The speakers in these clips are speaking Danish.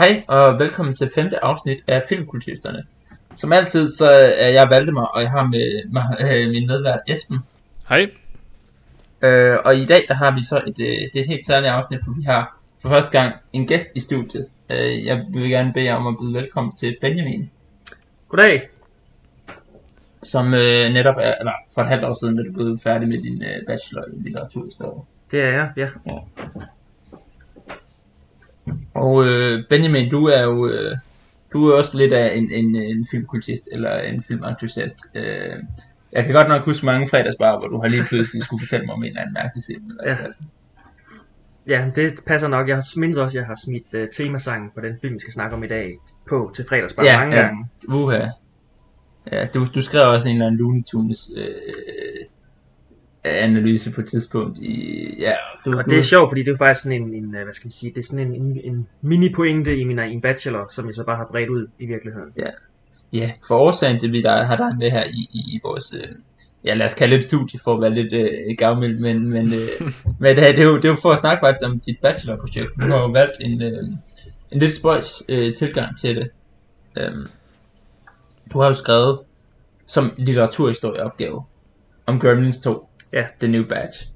Hej og velkommen til femte afsnit af Filmkulturisterne. Som altid så er jeg Valdemar, og jeg har med mig øh, min medvært Esben. Hej. Øh, og i dag der har vi så et, øh, det er et helt særligt afsnit, for vi har for første gang en gæst i studiet. Øh, jeg vil gerne bede jer om at byde velkommen til Benjamin, Goddag. som øh, netop er, eller for et halvt år siden er du blevet færdig med din øh, bachelor i litteraturhistorie. Det er jeg, ja. Og øh, Benjamin, du er jo øh, du er også lidt af en, en, en filmkultist, eller en filmentusiast. Øh, jeg kan godt nok huske mange fredagsbar, hvor du har lige pludselig skulle fortælle mig om en eller anden mærkelig film. Eller Ja. hvad. Ja, det passer nok. Jeg mindes også, at jeg har smidt uh, temasangen for den film, vi skal snakke om i dag, på til fredagsbar Ja, mange ja. gange. Uha. Ja, du, du skrev også en eller anden Looney Tunes øh, analyse på et tidspunkt i... Ja, du, Og det er sjovt, fordi det er faktisk sådan en, en øh, hvad skal man sige, det er sådan en, en, en mini-pointe i min, en bachelor, som jeg så bare har bredt ud i virkeligheden. Ja, for årsagen til, vi der, har dig med her i, i, i vores... Øh, ja, lad os kalde det et studie for at være lidt øh, gavmild, men, men, øh, men det, er- det, er jo, det er jo for at snakke faktisk om dit bachelorprojekt, for du har jo valgt en, øh, en lidt spøjs øh, tilgang til det. Øhm, du har jo skrevet som litteraturhistorieopgave om Gremlins 2, Ja. The New Batch,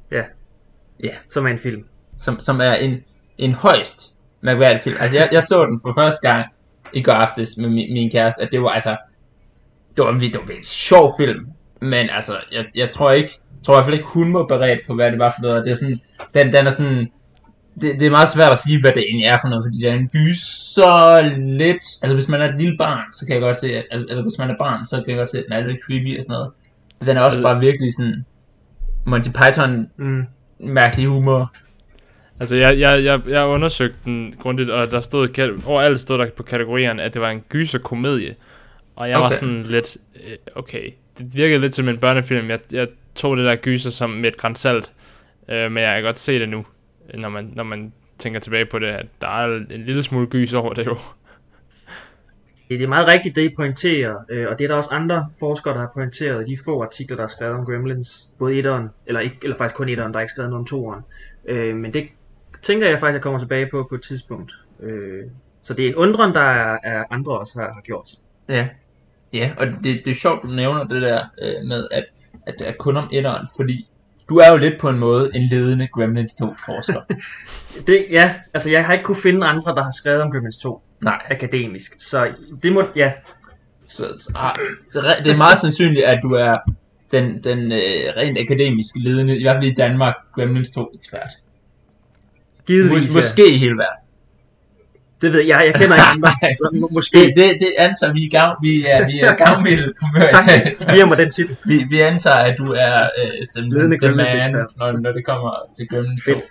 Som er en film. som, som er en, en højst mærkværdig film. Altså, jeg, jeg så den for første gang i går aftes med min, min kæreste, at det var altså, det var, en- det var en sjov film, men altså, jeg, jeg tror ikke, jeg tror i hvert fald ikke, hun var beredt på, hvad det var for noget. Det er sådan, den, den er sådan, det, det er meget svært at sige, hvad det egentlig er for noget, fordi det er en gyser lidt, altså hvis man er et lille barn, så kan jeg godt se, at, eller eller hvis man er barn, så kan jeg godt se, at den er lidt creepy og sådan noget. Den er også Altså- bare virkelig sådan, Monty Python Mm. mærkelig humor. Altså, jeg, jeg, jeg, jeg undersøgte den grundigt, og der stod, overalt stod der på kategorierne, at det var en gyserkomedie. Og jeg okay. var sådan lidt, øh, okay, det virkede lidt som en børnefilm. Jeg, jeg tog det der gyser som med et græns salt, øh, men jeg kan godt se det nu, når man, når man tænker tilbage på det, at der er en lille smule gys over det jo. Det er meget rigtigt, det I pointerer, øh, og det er der også andre forskere, der har pointeret i de få artikler, der er skrevet om Gremlins. Både etteren, eller, ikke, eller faktisk kun etteren, der er ikke skrevet noget om toeren. Øh, men det tænker jeg faktisk, jeg kommer tilbage på på et tidspunkt. Øh, så det er en undren, der er, er andre også har, har gjort. Ja, ja og det, det er sjovt, du nævner det der øh, med, at, at det er kun om etteren, fordi du er jo lidt på en måde en ledende Gremlins 2-forsker. Det, ja, altså jeg har ikke kunne finde andre, der har skrevet om Gremlins 2 Nej, akademisk. Så det må, ja, så, så ah, det er meget sandsynligt, at du er den, den øh, rent akademisk ledende, i hvert fald i Danmark, Gremlins 2-ekspert. givetvis. Mås- ja. måske i hele verden. Det ved jeg, jeg kender ikke andre, så må, måske. Det, det, det antager vi, er gav, vi er, vi er gavmilde humør. Tak, giver mig den titel. vi, vi antager, at du er øh, simpelthen Ledende the man, når, når det kommer til Gremlins 2. Fedt.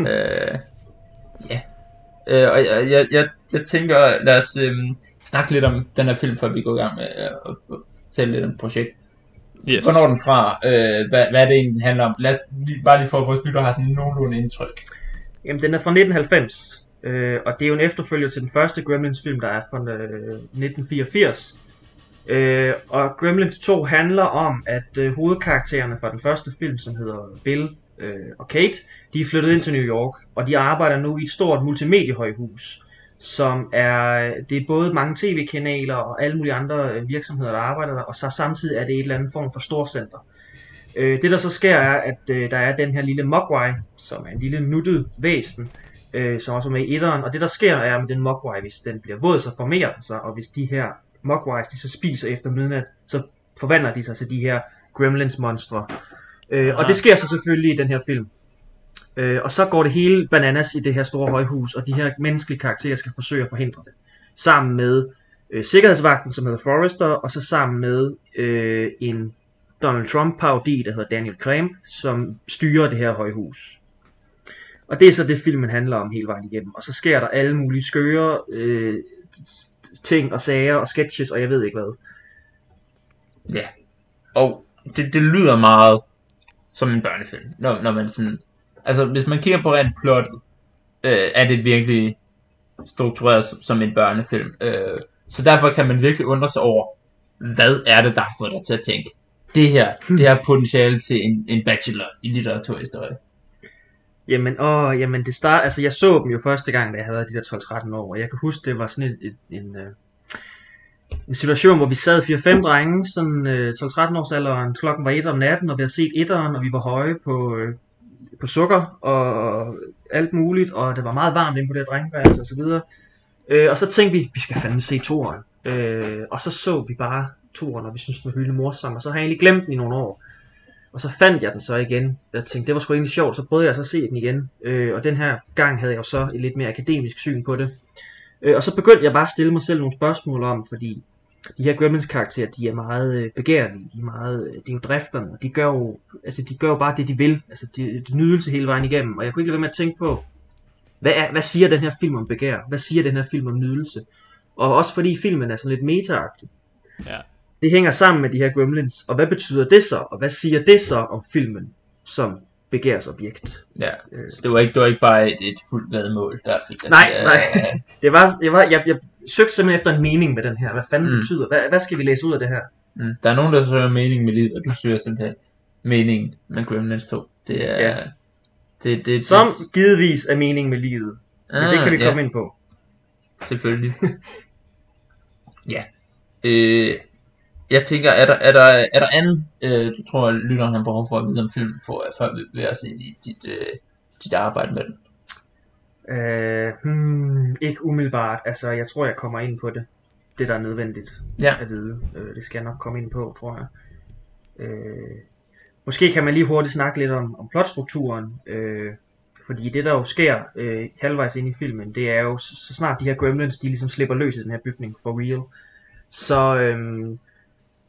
Øh, ja. Øh, og jeg, jeg, jeg, jeg tænker, lad os øh, snakke lidt om den her film, før vi går i gang med øh, at fortælle lidt om projektet. Yes. Hvornår er den fra? Øh, hvad, hvad er det egentlig, den handler om? Lad os lige, bare lige for at vores lytter har sådan nogenlunde indtryk. Jamen, den er fra 1990, øh, og det er jo en efterfølger til den første Gremlins-film, der er fra øh, 1984. Øh, og Gremlins 2 handler om, at øh, hovedkaraktererne fra den første film, som hedder Bill øh, og Kate, de er flyttet ind til New York, og de arbejder nu i et stort multimediehøjhus, som er, det er både mange tv-kanaler og alle mulige andre øh, virksomheder, der arbejder der, og så samtidig er det et eller andet form for storcenter. Øh, det der så sker er, at øh, der er den her lille Mogwai, som er en lille nuttet væsen, øh, som også er med i etteren, og det der sker er med den Mogwai, hvis den bliver våd, så formerer den sig, og hvis de her Mogwais, de så spiser efter midnat, så forvandler de sig til de her Gremlins monstre. Øh, og det sker så selvfølgelig i den her film. Øh, og så går det hele bananas i det her store højhus, og de her menneskelige karakterer skal forsøge at forhindre det. Sammen med øh, sikkerhedsvagten, som hedder Forrester, og så sammen med øh, en Donald Trump parodi, der hedder Daniel Craig, som styrer det her højhus. Og det er så det filmen handler om hele vejen igennem. Og så sker der alle mulige skøre øh, ting og sager og sketches, og jeg ved ikke hvad. Ja. Og det, det lyder meget som en børnefilm, når, når man sådan... Altså, hvis man kigger på rent plottet, øh, er det virkelig struktureret som, som en børnefilm. Øh, så derfor kan man virkelig undre sig over, hvad er det, der har fået dig til at tænke, det her, det har potentiale til en, en bachelor i litteraturhistorie. Jamen, åh, jamen det start, altså jeg så dem jo første gang, da jeg havde været de der 12-13 år, og jeg kan huske, det var sådan en, en, en, en situation, hvor vi sad 4-5 drenge, sådan øh, 12-13 års alderen, klokken var 1 om natten, og vi havde set etteren, og vi var høje på, øh, på sukker og alt muligt, og det var meget varmt inde på det her drengeværelse og så videre. Øh, og så tænkte vi, vi skal fandme se toeren. Øh, og så så vi bare toeren, og vi synes den var hylde morsom, og så har jeg egentlig glemt den i nogle år. Og så fandt jeg den så igen. Jeg tænkte, det var sgu egentlig sjovt, så prøvede jeg så at se den igen. Øh, og den her gang havde jeg jo så et lidt mere akademisk syn på det. Øh, og så begyndte jeg bare at stille mig selv nogle spørgsmål om, fordi de her Gremlins karakterer, de er meget øh, begærlige, de er meget, øh, det er jo drifterne, de gør jo, altså de gør jo bare det, de vil, altså de, de nydelse hele vejen igennem, og jeg kunne ikke lade være med at tænke på, hvad, er, hvad siger den her film om begær? Hvad siger den her film om nydelse? Og også fordi filmen er sådan lidt meta Ja. Det hænger sammen med de her gremlins, og hvad betyder det så? Og hvad siger det så om filmen som begærsobjekt? Ja, så det var ikke, det var ikke bare et, et fuldt vedmål, der fik det. Nej, Øh, nej. Det var, jeg, var, jeg, jeg søgte simpelthen efter en mening med den her. Hvad fanden Mm. betyder? Hvad, hvad skal vi læse ud af det her? Mm. Der er nogen, der søger mening med livet, og du søger simpelthen mening med Gremlins 2. Det er... Ja. Det, det, Som givetvis er mening med livet. Men det kan vi Ah, ja. komme ind på. Selvfølgelig. ja. Øh, jeg tænker, er der, er der, er der andet, øh, du tror, lytteren har behov for at vide om filmen, for, før vi bevæger os ind i dit, øh, dit arbejde med den? Øh, hmm, ikke umiddelbart. Altså, jeg tror, jeg kommer ind på det. Det, der er nødvendigt Ja. at vide. Øh, det skal jeg nok komme ind på, tror jeg. Øh, måske kan man lige hurtigt snakke lidt om, om plotstrukturen. Øh, fordi det, der jo sker øh, halvvejs ind i filmen, det er jo, så, så snart de her gremlins, de ligesom slipper løs i den her bygning for real, så øhm,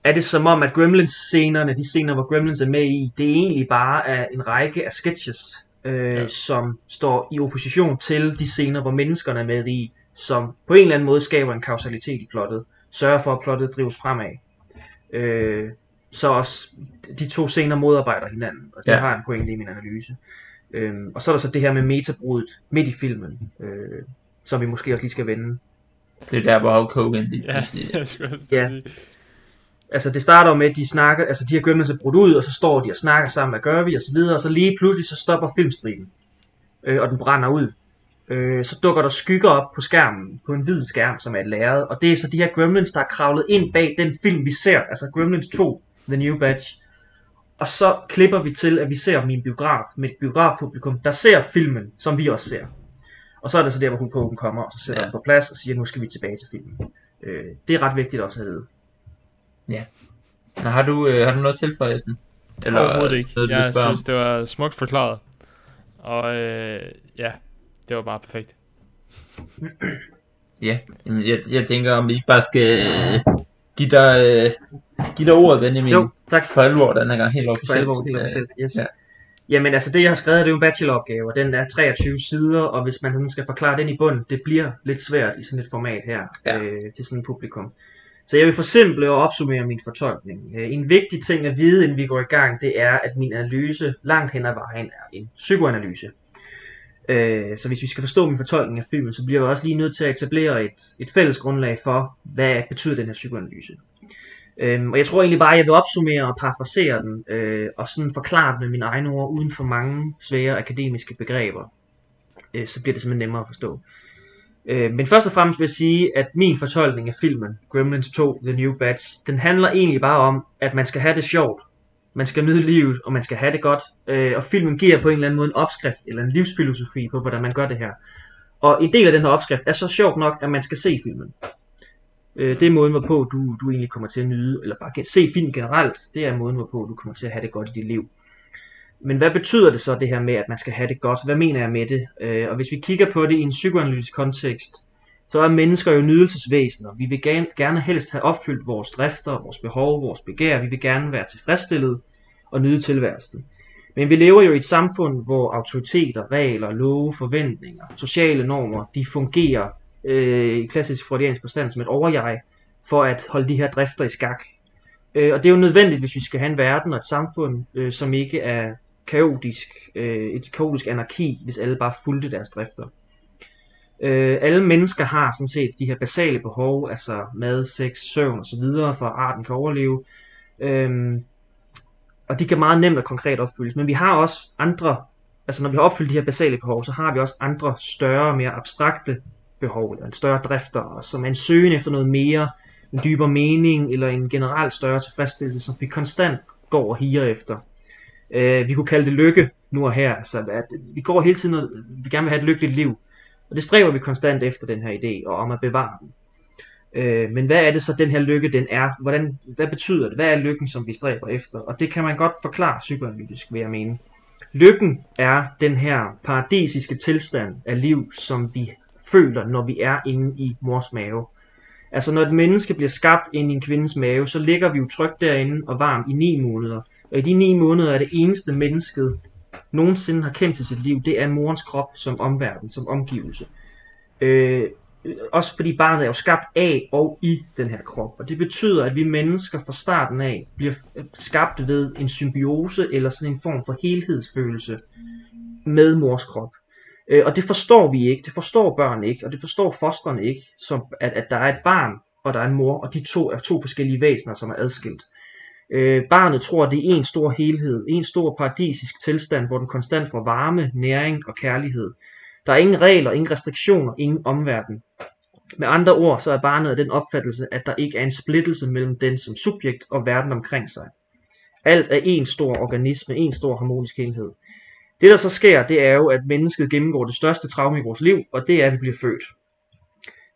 er det som om, at Gremlins-scenerne, de scener, hvor Gremlins er med i, det er egentlig bare er en række af sketches, øh, Ja. som står i opposition til de scener, hvor menneskerne er med i, som på en eller anden måde skaber en kausalitet i plottet, sørger for, at plottet drives fremad. Øh, så også de to scener modarbejder hinanden, og det Ja. har jeg en pointe i min analyse. Øhm, og så er der så det her med metabruddet midt i filmen, øh, som vi måske også lige skal vende. Det er der, hvor Hulk Hogan Ja, jeg skulle også til at Ja. sige. Altså det starter med, at de snakker, altså de her gremlins er brudt ud, og så står de og snakker sammen, hvad gør vi, og så videre, og så lige pludselig så stopper filmstriben, øh, og den brænder ud. Øh, så dukker der skygger op på skærmen, på en hvid skærm, som er et lærred, og det er så de her gremlins, der er kravlet ind bag den film, vi ser, altså Gremlins 2, The New Batch. Og så klipper vi til, at vi ser en biograf, med et biografpublikum, der ser filmen, som vi også ser. Og så er det så der, hvor Hulk Hogan kommer, og så sætter ja. den på plads og siger, nu skal vi tilbage til filmen. Øh, det er ret vigtigt også at vide. Nå, har, du, øh, har du noget til for Esben? Overhovedet ikke. Noget, Jeg spørge om? synes, det var smukt forklaret. Og øh, ja, det var bare perfekt. Ja, jeg, jeg tænker, om vi ikke bare skal øh, give, dig, øh, give dig ordet, Benjamin. Jo, tak For alvor, den her gang helt for officielt. alvor, helt officielt. Yes. ja. Ja. Jamen altså det jeg har skrevet, det er jo en bacheloropgave, og den er 23 sider, og hvis man sådan skal forklare den i bund, det bliver lidt svært i sådan et format her, Ja. ja. øh, til sådan et publikum. Så jeg vil forsimple og opsummere min fortolkning. Øh, en vigtig ting at vide, inden vi går i gang, det er, at min analyse langt hen ad vejen er en psykoanalyse. Øh, så hvis vi skal forstå min fortolkning af filmen, så bliver vi også lige nødt til at etablere et, et fælles grundlag for, hvad betyder den her psykoanalyse. Øhm, og jeg tror egentlig bare, at jeg vil opsummere og parafrasere den, øh, og sådan forklare den med mine egne ord, uden for mange svære akademiske begreber. Øh, så bliver det simpelthen nemmere at forstå. Øh, men først og fremmest vil jeg sige, at min fortolkning af filmen, Gremlins 2, The New Batch, den handler egentlig bare om, at man skal have det sjovt. Man skal nyde livet, og man skal have det godt. Øh, og filmen giver på en eller anden måde en opskrift, eller en livsfilosofi på, hvordan man gør det her. Og en del af den her opskrift er så sjovt nok, at man skal se filmen. Øh, det er måden, hvorpå du, du egentlig kommer til at nyde, eller bare se film generelt, det er måden, hvorpå du kommer til at have det godt i dit liv. Men hvad betyder det så, det her med, at man skal have det godt? Hvad mener jeg med det? Øh, og hvis vi kigger på det i en psykoanalytisk kontekst, så er mennesker jo nydelsesvæsener. Vi vil gerne, gerne helst have opfyldt vores drifter, vores behov, vores begær. Vi vil gerne være tilfredsstillet og nyde tilværelsen. Men vi lever jo i et samfund, hvor autoriteter, regler, love, forventninger, sociale normer, de fungerer øh, i klassisk freudiansk forstand som et overjeg, for at holde de her drifter i skak. Øh, og det er jo nødvendigt, hvis vi skal have en verden og et samfund, øh, som ikke er kaotisk, øh, et kaotisk anarki, hvis alle bare fulgte deres drifter. Øh, alle mennesker har sådan set de her basale behov, altså mad, sex, søvn osv., for at arten kan overleve. Øh, og de kan meget nemt og konkret opfyldes. Men vi har også andre altså når vi har opfyldt de her basale behov, så har vi også andre større, mere abstrakte behov, eller en større drifter, som er en søgen efter noget mere, en dybere mening, eller en generelt større tilfredsstillelse, som vi konstant går og higer efter. Øh, vi kunne kalde det lykke nu og her, så at vi går hele tiden og vi gerne vil have et lykkeligt liv, og det stræber vi konstant efter den her idé, og om at bevare den. Øh, men hvad er det så, den her lykke den er? Hvordan, hvad betyder det? Hvad er lykken, som vi stræber efter? Og det kan man godt forklare psykoanalytisk, vil jeg mene. Lykken er den her paradisiske tilstand af liv, som vi føler, når vi er inde i mors mave. Altså når et menneske bliver skabt ind i en kvindes mave, så ligger vi jo trygt derinde og varmt i ni måneder. Og i de ni måneder er det eneste mennesket nogensinde har kendt til sit liv, det er morens krop som omverden, som omgivelse. Øh, også fordi barnet er jo skabt af og i den her krop. Og det betyder, at vi mennesker fra starten af bliver øh, skabt ved en symbiose eller sådan en form for helhedsfølelse med mors krop. Øh, og det forstår vi ikke, det forstår børn ikke, og det forstår fosterne ikke, som at, at der er et barn, og der er en mor, og de to er to forskellige væsener, som er adskilt. Øh, barnet tror, det er en stor helhed, en stor paradisisk tilstand, hvor den konstant får varme, næring og kærlighed. Der er ingen regler, ingen restriktioner, ingen omverden. Med andre ord, så er barnet af den opfattelse, at der ikke er en splittelse mellem den som subjekt og verden omkring sig. Alt er en stor organisme, en stor harmonisk helhed. Det der så sker, det er jo, at mennesket gennemgår det største traume i vores liv, og det er, at vi bliver født.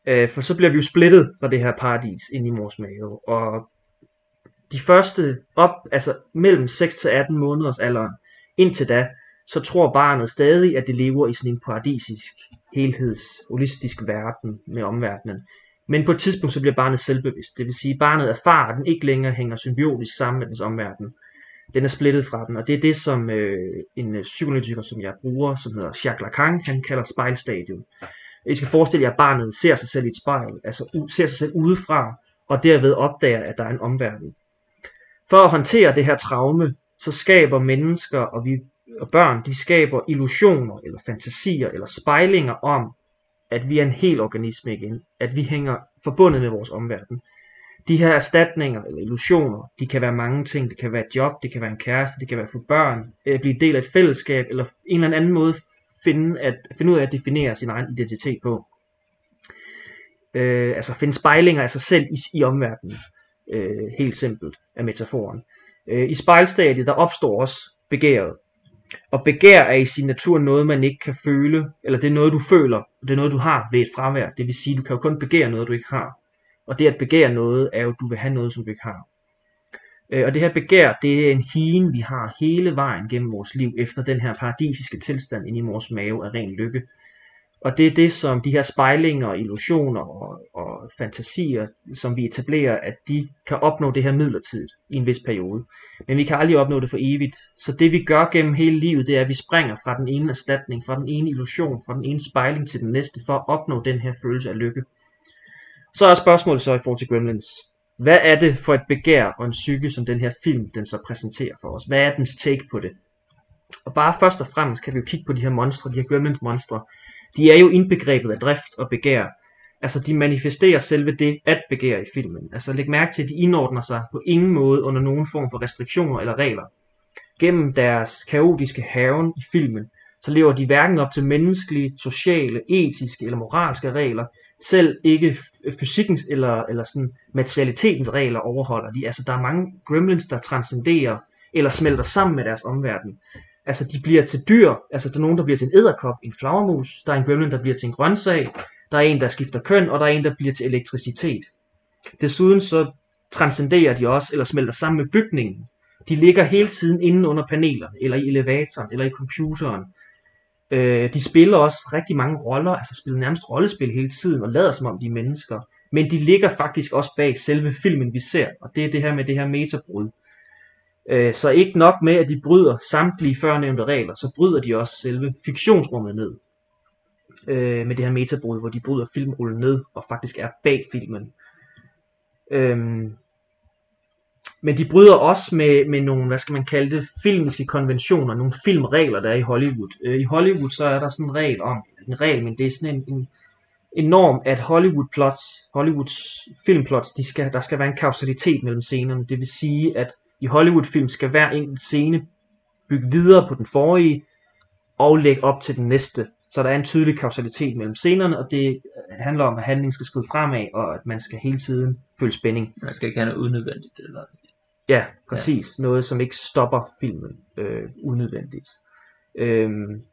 Øh, for så bliver vi jo splittet fra det her paradis ind i mors mave. Og de første op, altså mellem 6 til 18 måneders alderen, indtil da, så tror barnet stadig, at det lever i sådan en paradisisk, helheds, holistisk verden med omverdenen. Men på et tidspunkt så bliver barnet selvbevidst. Det vil sige, at barnet erfarer, at den ikke længere hænger symbiotisk sammen med dens omverden. Den er splittet fra den, og det er det, som øh, en psykologiker, psykoanalytiker, som jeg bruger, som hedder Jacques Lacan, han kalder spejlstadiet. I skal forestille jer, at barnet ser sig selv i et spejl, altså ser sig selv udefra, og derved opdager, at der er en omverden. For at håndtere det her traume, så skaber mennesker og vi og børn, de skaber illusioner eller fantasier eller spejlinger om, at vi er en hel organisme igen, at vi hænger forbundet med vores omverden. De her erstatninger eller illusioner, de kan være mange ting. Det kan være et job, det kan være en kæreste, det kan være for børn, at blive del af et fællesskab, eller en eller anden måde finde, at, finde ud af at definere sin egen identitet på. Øh, altså finde spejlinger af sig selv i, i omverdenen. Øh, helt simpelt af metaforen. Øh, I spejlstadiet, der opstår også begæret. Og begær er i sin natur noget, man ikke kan føle, eller det er noget, du føler, det er noget, du har ved et fravær. Det vil sige, du kan jo kun begære noget, du ikke har. Og det at begære noget, er jo, at du vil have noget, som du ikke har. Øh, og det her begær, det er en hien, vi har hele vejen gennem vores liv, efter den her paradisiske tilstand inde i vores mave af ren lykke. Og det er det, som de her spejlinger, illusioner og, og fantasier, som vi etablerer, at de kan opnå det her midlertidigt i en vis periode. Men vi kan aldrig opnå det for evigt. Så det vi gør gennem hele livet, det er, at vi springer fra den ene erstatning, fra den ene illusion, fra den ene spejling til den næste, for at opnå den her følelse af lykke. Så er spørgsmålet så i forhold til Gremlins. Hvad er det for et begær og en psyke, som den her film den så præsenterer for os? Hvad er dens take på det? Og bare først og fremmest kan vi jo kigge på de her monstre, de her Gremlins monstre. De er jo indbegrebet af drift og begær. Altså de manifesterer selve det at begære i filmen. Altså læg mærke til, at de indordner sig på ingen måde under nogen form for restriktioner eller regler. Gennem deres kaotiske haven i filmen, så lever de hverken op til menneskelige, sociale, etiske eller moralske regler, selv ikke fysikkens eller, eller sådan materialitetens regler overholder de. Altså der er mange gremlins, der transcenderer eller smelter sammen med deres omverden. Altså de bliver til dyr, altså der er nogen, der bliver til en æderkop, en flagermus, der er en gremlin, der bliver til en grøntsag, der er en, der skifter køn, og der er en, der bliver til elektricitet. Desuden så transcenderer de også, eller smelter sammen med bygningen. De ligger hele tiden inde under panelerne, eller i elevatoren, eller i computeren. Øh, de spiller også rigtig mange roller, altså spiller nærmest rollespil hele tiden, og lader som om de er mennesker. Men de ligger faktisk også bag selve filmen, vi ser, og det er det her med det her metabrud. Øh, så ikke nok med, at de bryder samtlige førnævnte regler, så bryder de også selve fiktionsrummet ned. Øh, med det her metabrud, hvor de bryder filmrullen ned, og faktisk er bag filmen. Øhm, men de bryder også med, med nogle, hvad skal man kalde det, filmiske konventioner, nogle filmregler, der er i Hollywood. Øh, I Hollywood så er der sådan en regel om, en regel, men det er sådan en, en, en norm, at Hollywood plots, Hollywoods filmplots, de skal, der skal være en kausalitet mellem scenerne. Det vil sige, at i Hollywood film skal hver enkelt scene bygge videre på den forrige, og lægge op til den næste. Så der er en tydelig kausalitet mellem scenerne, og det handler om, at handlingen skal skride fremad, og at man skal hele tiden føle spænding. Man skal ikke have noget unødvendigt. Eller... Ja, præcis. Ja. Noget, som ikke stopper filmen øh, unødvendigt. Øhm,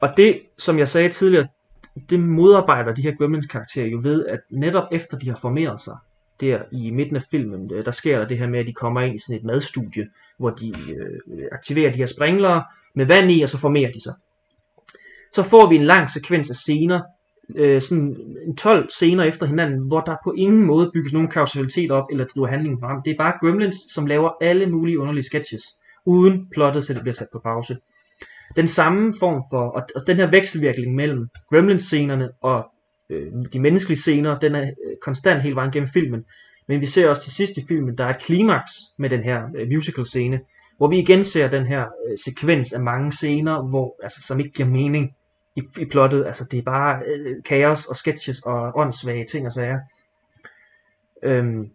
og det, som jeg sagde tidligere, det modarbejder de her Gremlins karakterer jo ved, at netop efter de har formeret sig, der i midten af filmen, øh, der sker der det her med, at de kommer ind i sådan et madstudie, hvor de øh, aktiverer de her springlere med vand i, og så formerer de sig. Så får vi en lang sekvens af scener, øh, sådan en 12 scener efter hinanden, hvor der på ingen måde bygges nogen kausalitet op, eller driver handlingen frem. Det er bare Gremlins, som laver alle mulige underlige sketches, uden plottet, så det bliver sat på pause. Den samme form for, og den her vekselvirkning mellem Gremlins-scenerne og øh, de menneskelige scener, den er øh, konstant hele vejen gennem filmen. Men vi ser også til sidst i filmen, der er et klimaks med den her øh, musical scene, hvor vi igen ser den her øh, sekvens af mange scener, hvor, altså, som ikke giver mening i, i plottet. Altså det er bare øh, kaos og sketches og åndssvage ting og sager. Øhm,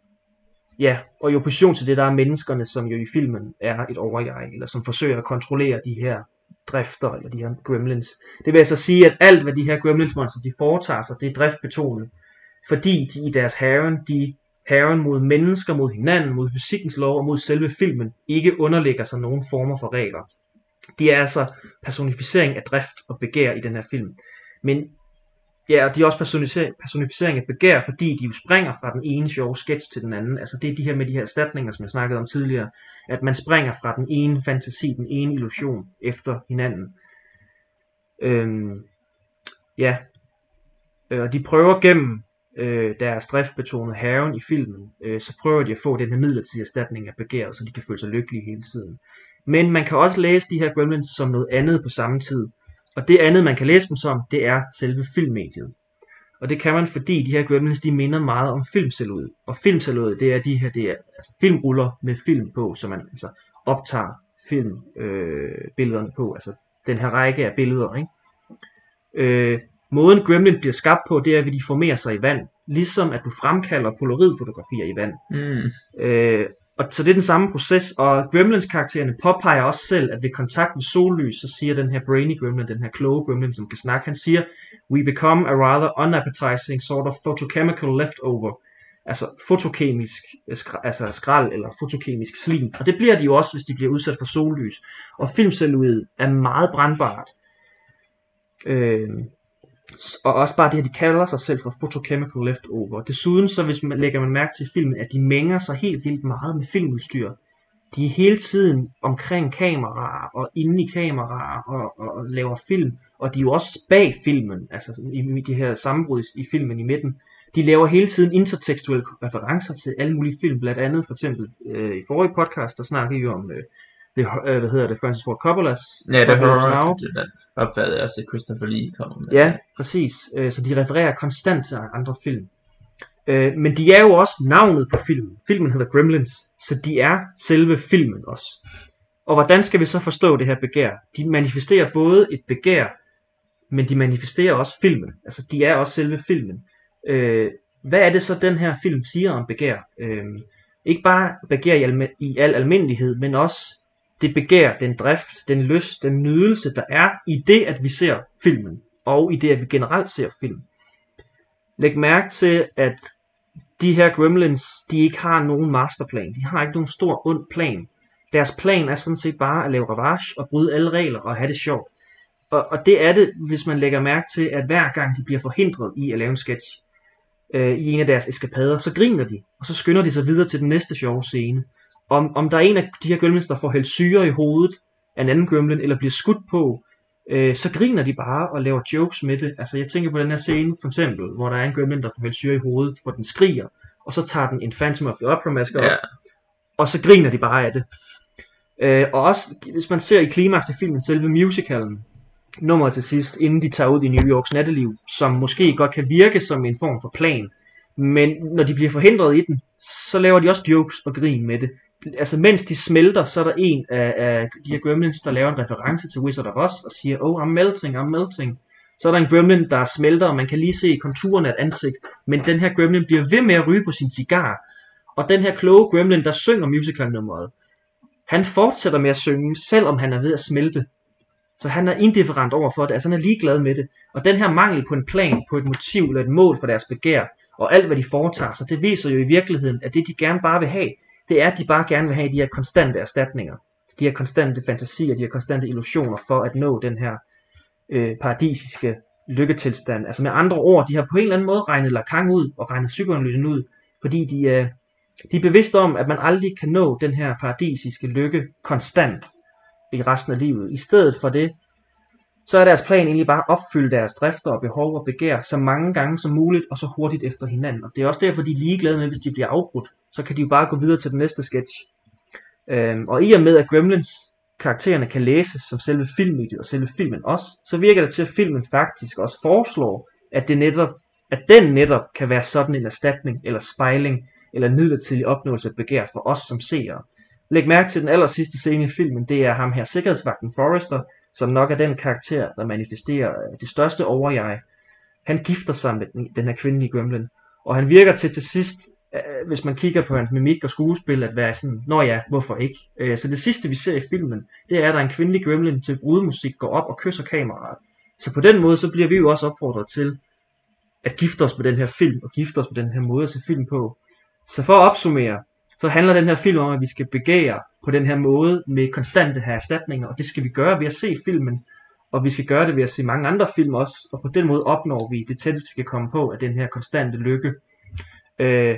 ja, og i opposition til det, der er menneskerne, som jo i filmen er et overjeg, eller som forsøger at kontrollere de her drifter, eller de her gremlins. Det vil altså sige, at alt, hvad de her gremlins monster, de foretager sig, det er driftbetonet. Fordi de i deres herren, de herren mod mennesker, mod hinanden, mod fysikkens lov og mod selve filmen, ikke underlægger sig nogen former for regler. De er altså personificering af drift og begær i den her film. Men ja, og de er også personificering, af begær, fordi de jo springer fra den ene sjove sketch til den anden. Altså det er de her med de her erstatninger, som jeg snakkede om tidligere. At man springer fra den ene fantasi, den ene illusion efter hinanden. Øhm, ja, øh, og de prøver gennem øh, deres driftbetonede haven i filmen, øh, så prøver de at få den her midlertidige erstatning af begæret, så de kan føle sig lykkelige hele tiden. Men man kan også læse de her gremlins som noget andet på samme tid. Og det andet, man kan læse dem som, det er selve filmmediet. Og det kan man, fordi de her gremlins, de minder meget om filmcelluloid. Og filmcelluloid, det er de her, det er altså filmruller med film på, så man altså optager filmbillederne øh, på. Altså den her række af billeder, ikke? Øh, måden gremlin bliver skabt på, det er, at de formerer sig i vand. Ligesom at du fremkalder polaroidfotografier i vand. Mm. Øh, og så det er den samme proces, og Gremlins-karaktererne påpeger også selv, at ved kontakt med sollys, så siger den her brainy gremlin, den her kloge gremlin, som kan snakke, han siger, we become a rather unappetizing sort of photochemical leftover. Altså fotokemisk øh, altså skrald eller fotokemisk slim. Og det bliver de jo også, hvis de bliver udsat for sollys. Og filmcelluloid er meget brandbart. Øh, og også bare det, at de kalder sig selv for photochemical leftover. Desuden så hvis man lægger man mærke til filmen, at de mænger sig helt vildt meget med filmudstyr. De er hele tiden omkring kameraer og inde i kameraer og, og, og laver film. Og de er jo også bag filmen, altså i, i de her sammenbrud i filmen i midten. De laver hele tiden intertekstuelle referencer til alle mulige film, blandt andet for eksempel øh, i forrige podcast, der snakkede vi om øh, det, øh, hvad hedder det, Francis Ford Coppolas Ja, det har jeg det opfattede også, at Christopher Lee kom med. Ja, præcis. Øh, så de refererer konstant til andre film. Øh, men de er jo også navnet på filmen. Filmen hedder Gremlins, så de er selve filmen også. Og hvordan skal vi så forstå det her begær? De manifesterer både et begær, men de manifesterer også filmen. Altså, de er også selve filmen. Øh, hvad er det så, den her film siger om begær? Øh, ikke bare begær i al almindelighed, men også det begær, den drift, den lyst, den nydelse, der er i det, at vi ser filmen, og i det, at vi generelt ser film. Læg mærke til, at de her gremlins, de ikke har nogen masterplan. De har ikke nogen stor ond plan. Deres plan er sådan set bare at lave ravage og bryde alle regler og have det sjovt. Og, og det er det, hvis man lægger mærke til, at hver gang de bliver forhindret i at lave en sketch øh, i en af deres eskapader, så griner de, og så skynder de sig videre til den næste sjove scene om, om der er en af de her gremlins, der får hældt syre i hovedet af en anden gremlin, eller bliver skudt på, øh, så griner de bare og laver jokes med det. Altså jeg tænker på den her scene for eksempel, hvor der er en gremlin, der får hældt syre i hovedet, hvor den skriger, og så tager den en Phantom of the Opera maske op, ja. og så griner de bare af det. Øh, og også, hvis man ser i klimaks til filmen, selve musicalen, nummer til sidst, inden de tager ud i New Yorks natteliv, som måske godt kan virke som en form for plan, men når de bliver forhindret i den, så laver de også jokes og grin med det altså mens de smelter, så er der en af, af de her gremlins, der laver en reference til Wizard of Oz, og siger, oh, I'm melting, I'm melting. Så er der en gremlin, der smelter, og man kan lige se konturen af et ansigt, men den her gremlin bliver ved med at ryge på sin cigar. Og den her kloge gremlin, der synger musical-nummeret, han fortsætter med at synge, selvom han er ved at smelte. Så han er indifferent over for det, altså han er ligeglad med det. Og den her mangel på en plan, på et motiv eller et mål for deres begær, og alt hvad de foretager sig, det viser jo i virkeligheden, at det de gerne bare vil have, det er, at de bare gerne vil have de her konstante erstatninger. De her konstante fantasier, de her konstante illusioner for at nå den her øh, paradisiske lykketilstand. Altså med andre ord, de har på en eller anden måde regnet Lacan ud og regnet psykoanalysen ud, fordi de, øh, de er bevidste om, at man aldrig kan nå den her paradisiske lykke konstant i resten af livet. I stedet for det, så er deres plan egentlig bare at opfylde deres drifter og behov og begær så mange gange som muligt, og så hurtigt efter hinanden. Og det er også derfor, de er ligeglade med, hvis de bliver afbrudt. Så kan de jo bare gå videre til den næste sketch. Øhm, og i og med, at Gremlins karaktererne kan læses som selve filmmediet og selve filmen også, så virker det til, at filmen faktisk også foreslår, at, det netop, at den netop kan være sådan en erstatning eller spejling eller midlertidig opnåelse af begær for os som seere. Læg mærke til den aller sidste scene i filmen, det er ham her, sikkerhedsvagten Forrester, som nok er den karakter, der manifesterer øh, det største overjeg. Han gifter sig med den, den her kvindelige gremlin, og han virker til til sidst, øh, hvis man kigger på hans mimik og skuespil, at være sådan, nå ja, hvorfor ikke? Øh, så det sidste vi ser i filmen, det er, at der er en kvindelig gremlin til brudemusik går op og kysser kameraet. Så på den måde, så bliver vi jo også opfordret til at gifte os med den her film, og gifte os med den her måde at se film på. Så for at opsummere, så handler den her film om, at vi skal begære på den her måde med konstante her erstatninger, og det skal vi gøre ved at se filmen, og vi skal gøre det ved at se mange andre film også, og på den måde opnår vi det tætteste, vi kan komme på af den her konstante lykke. Øh,